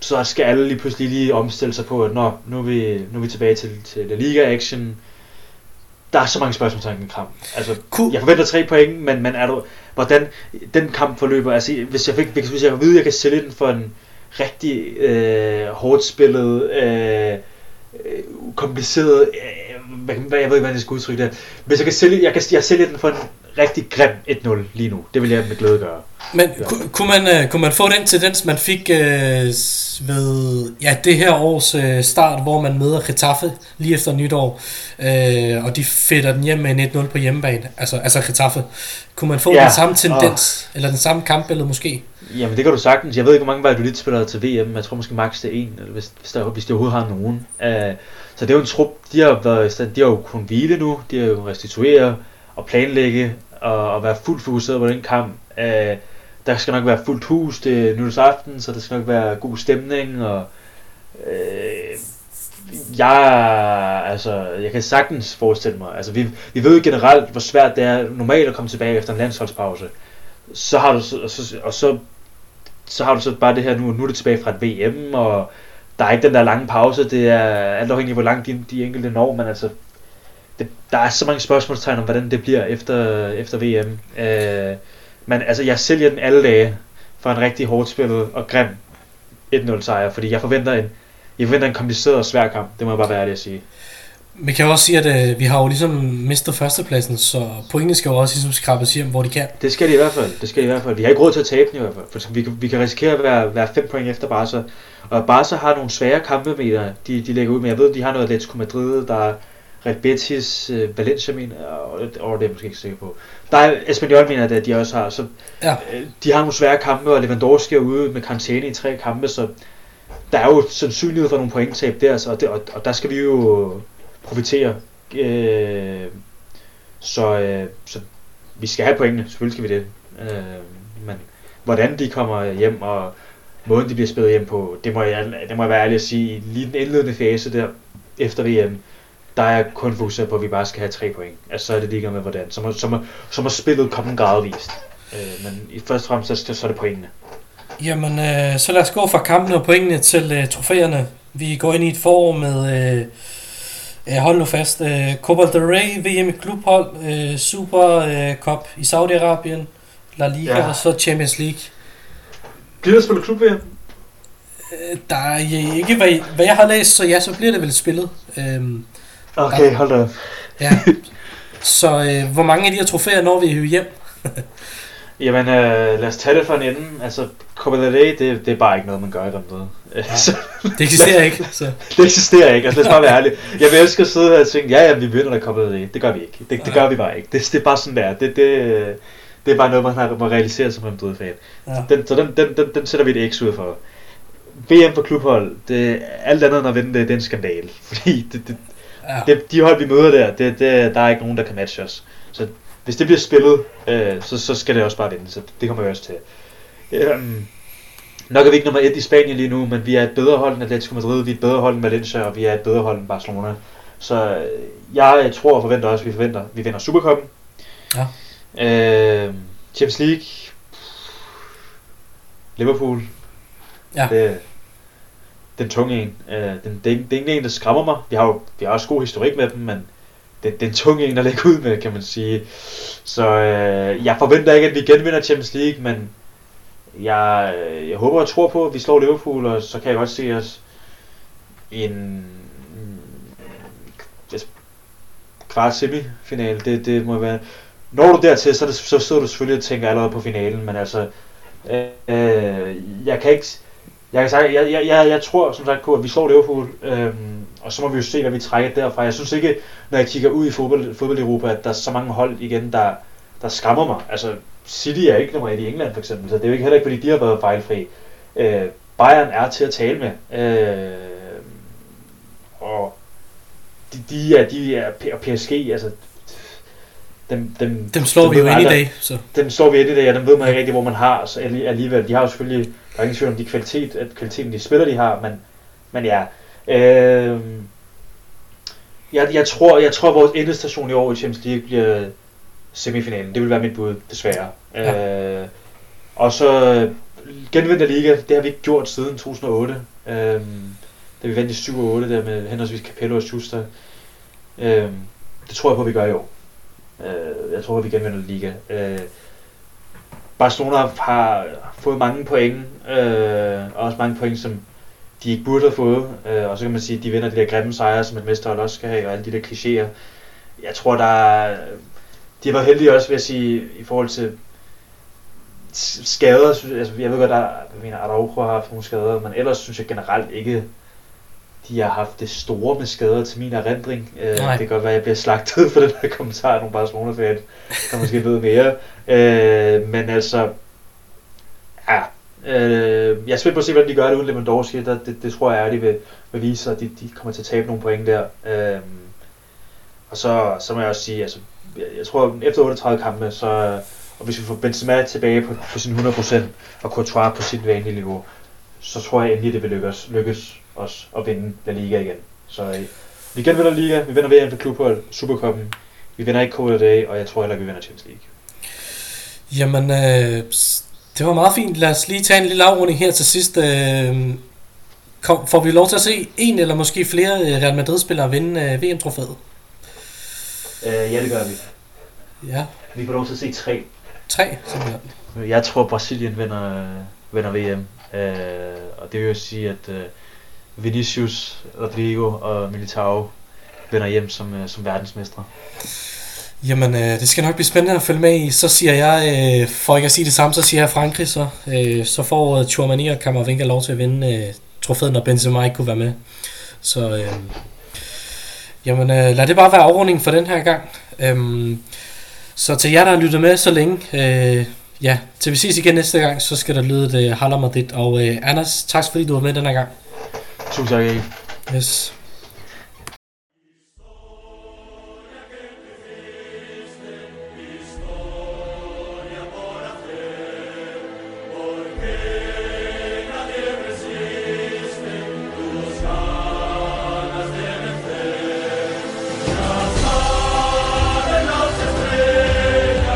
så skal alle lige pludselig lige omstille sig på, at nå, nu er vi, nu er vi tilbage til, til La Liga-action. Der er så mange spørgsmål til den kamp. Altså, cool. Jeg forventer tre point, men, men er du, hvordan den kamp forløber, altså hvis jeg, fik, hvis jeg ved, at jeg kan sælge den for en rigtig øh, hårdt spillet, øh, kompliceret, øh, hvad, hvad, jeg ved ikke, hvordan jeg skal udtrykke det. Hvis jeg kan sælge, jeg kan jeg sælge den for en rigtig grim 1-0 lige nu. Det vil jeg med glæde gøre. Men ja. ku, kunne, man, uh, kunne man få den tendens, man fik uh, ved ja, det her års uh, start, hvor man møder Getafe lige efter nytår, uh, og de fætter den hjem med en 1-0 på hjemmebane, altså, altså Getafe. Kunne man få ja. den samme tendens, oh. eller den samme kampbillede måske? Jamen det kan du sagtens. Jeg ved ikke, hvor mange Valladolid spiller til VM. Jeg tror måske max det er en, hvis, hvis, der, hvis de overhovedet har nogen. Uh, så det er jo en trup, de har, været, de har jo kun hvile nu, de har jo restitueret og planlægge og, og være fuldt fokuseret på den kamp. Øh, der skal nok være fuldt hus til nytårsaften, så der skal nok være god stemning, og øh, jeg, altså, jeg kan sagtens forestille mig, altså vi, vi ved generelt, hvor svært det er normalt at komme tilbage efter en landsholdspause. Så har du, og så, og så, så har du så bare det her nu, nu er det tilbage fra et VM, og der er ikke den der lange pause, det er alt afhængigt af, hvor langt de, de enkelte når, men altså, det, der er så mange spørgsmålstegn om, hvordan det bliver efter, efter VM. Øh, men altså, jeg sælger den alle dage for en rigtig hårdt spillet og grim 1-0 sejr, fordi jeg forventer en, jeg forventer en kompliceret og svær kamp, det må jeg bare være ærlig at sige. Vi kan også sige, at øh, vi har jo ligesom mistet førstepladsen, så pointene skal jo også ligesom skrabes hjem, hvor de kan. Det skal de i hvert fald. Det skal de i hvert fald. Vi har ikke råd til at tabe den i hvert fald, for vi, vi kan risikere at være, være 5 point efter Barca. Og Barca har nogle svære kampe med de, de lægger ud, men jeg ved, de har noget Atletico Madrid, der er Red Betis, uh, Valencia, mener og, og det er jeg måske ikke sikker på. Der er Espanyol, mener at de også har. Så, ja. øh, de har nogle svære kampe, og Lewandowski er ude med karantæne i tre kampe, så der er jo sandsynlighed for nogle pointtab der, så, og, det, og, og der skal vi jo profitere. Øh, så, øh, så vi skal have pointene, selvfølgelig skal vi det. Øh, men hvordan de kommer hjem, og måden de bliver spillet hjem på, det må jeg, det må jeg være ærlig at sige, lige den indledende fase der, efter VM, der er kun fokuseret på, at vi bare skal have tre point. Altså så er det lige med hvordan. Så må, så må, så må spillet komme gradvist. Øh, men i første fremmest, så, så er det pointene. Jamen, øh, så lad os gå fra kampene og pointene til øh, trofæerne. Vi går ind i et forår med, øh, øh, hold nu fast, øh, Copa del Rey, VM i klubhold, øh, Super øh, Cup i Saudi-Arabien, La Liga ja. og så Champions League. Bliver der spillet klub VM? Øh, der er ikke, hvad, hvad jeg har læst, så ja, så bliver det vel spillet. Øhm, okay, hold da Ja. Så øh, hvor mange af de her trofæer når vi hjem? Jamen, øh, lad os tage det fra en ende. Altså, Copa del Rey, det, det er bare ikke noget, man gør i måde. Ja, så, det eksisterer ikke. Så. det eksisterer ikke, altså lad os bare være ærlige. Jeg vil elske at sidde her og tænke, ja, ja, vi vinder der Copa del Rey. Det gør vi ikke. Det, det gør vi bare ikke. Det, det er bare sådan der. Det, det, det er bare noget, man har må realisere som en Madrid fan. Ja. Den, så den, den, den, den, sætter vi et X ud for. VM for klubhold, det, alt andet end at vinde det, det er en skandal. Fordi det, det, ja. det, de hold, vi møder der, det, det, der er ikke nogen, der kan matche os. Så hvis det bliver spillet, øh, så, så skal det også bare vinde, så det kommer vi også til. Øhm, nok er vi ikke nummer et i Spanien lige nu, men vi er et bedre hold end Atletico Madrid, vi er et bedre hold end Valencia, og vi er et bedre hold end Barcelona. Så øh, jeg tror og forventer også, at vi forventer, at vi vinder Supercupen. Ja. Øh, Champions League. Liverpool. Ja. Det, den tunge en. Øh, den, det, det, er ikke en, der skræmmer mig. Vi har jo vi har også god historik med dem, men det, det er en tung en at lægge ud med, kan man sige. Så øh, jeg forventer ikke, at vi genvinder Champions League, men jeg, jeg håber og tror på, at vi slår Liverpool, og så kan jeg godt se os i en mm, kvart semifinal. Det, det må være... Når du dertil, så, det, så sidder du selvfølgelig og tænker allerede på finalen, men altså... Øh, øh jeg kan ikke jeg kan sige, jeg, jeg, jeg, jeg tror som sagt på, at vi slår Liverpool, øhm, og så må vi jo se, hvad vi trækker derfra. Jeg synes ikke, når jeg kigger ud i fodbold, fodbold Europa, at der er så mange hold igen, der, der skræmmer mig. Altså, City er ikke nummer et i England for eksempel, så det er jo ikke heller ikke, fordi de har været fejlfri. Øh, Bayern er til at tale med. Øh, og de, de er, de er, og PSG, altså, dem, dem, Dem slår dem vi jo ind i dag, så dem slår vi ind i dag, og dem ved man ikke rigtig, hvor man har så alli- alligevel. De har jo selvfølgelig, der er ingen tvivl om de kvalitet, at kvaliteten de spiller, de har, men, men ja. Øh, jeg, jeg, tror, jeg tror, at vores endestation i år i Champions League bliver semifinalen. Det vil være mit bud, desværre. Ja. Øh, og så genvinde Liga, det har vi ikke gjort siden 2008. Øh, da vi vandt i 7 og 8 der med henholdsvis Capello og Schuster. Øh, det tror jeg på, at vi gør i år. Øh, jeg tror, at vi genvinder Liga. Øh, Barcelona har fået mange point, øh, og også mange point, som de ikke burde have fået. Øh, og så kan man sige, at de vinder de der grimme sejre, som et mesterhold også skal have, og alle de der klichéer. Jeg tror, der er, de var heldige også, vil jeg sige, i forhold til skader. Altså, jeg ved godt, at jeg mener, Araujo har haft nogle skader, men ellers synes jeg generelt ikke, de har haft det store med skader til min erindring. Øh, Nej. det kan godt være, at jeg bliver slagtet for den her kommentar af nogle Barcelona-fan, der måske ved mere. Øh, men altså, ja, øh, jeg er spændt på at se, hvordan de gør det uden Lewandowski. Der, det, det tror jeg, at de vil, vil vise sig, at de, de kommer til at tabe nogle point der. Øh, og så, så må jeg også sige, altså, jeg, jeg tror, efter 38 kampe, så, og hvis vi får Benzema tilbage på, på sin 100%, og Courtois på sit vanlige niveau, så tror jeg endelig, det vil lykkes, lykkes os at vinde La Liga igen. Så øh, vi genvinder Liga, vi vinder VM for klubhold, Supercupen, vi vinder ikke Copa del Rey, og jeg tror heller ikke, vi vinder Champions League. Jamen, øh, det var meget fint. Lad os lige tage en lille afrunding her til sidst. Øh, kom, får vi lov til at se en eller måske flere øh, Real Madrid-spillere vinde øh, VM-trofæet? Øh, ja, det gør vi. Ja, Vi får lov til at se tre. tre simpelthen. Jeg tror, Brasilien vinder, vinder VM. Øh, og det vil jo sige, at øh, Vinicius, Rodrigo og Militao vender hjem som, øh, som verdensmestre. Jamen, øh, det skal nok blive spændende at følge med i. Så siger jeg, øh, for ikke at sige det samme, så siger jeg Frankrig så. Øh, så får øh, Tchouamani og Kammervinka lov til at vinde øh, trofæet, når Benzema ikke kunne være med. Så øh, jamen, øh, lad det bare være afrundingen for den her gang. Øh, så til jer, der har lyttet med så længe, øh, ja, til vi ses igen næste gang, så skal der lyde øh, det Haller Madrid. Og øh, Anders, tak fordi du var med den her gang. Tusind tak, Erik. Yes.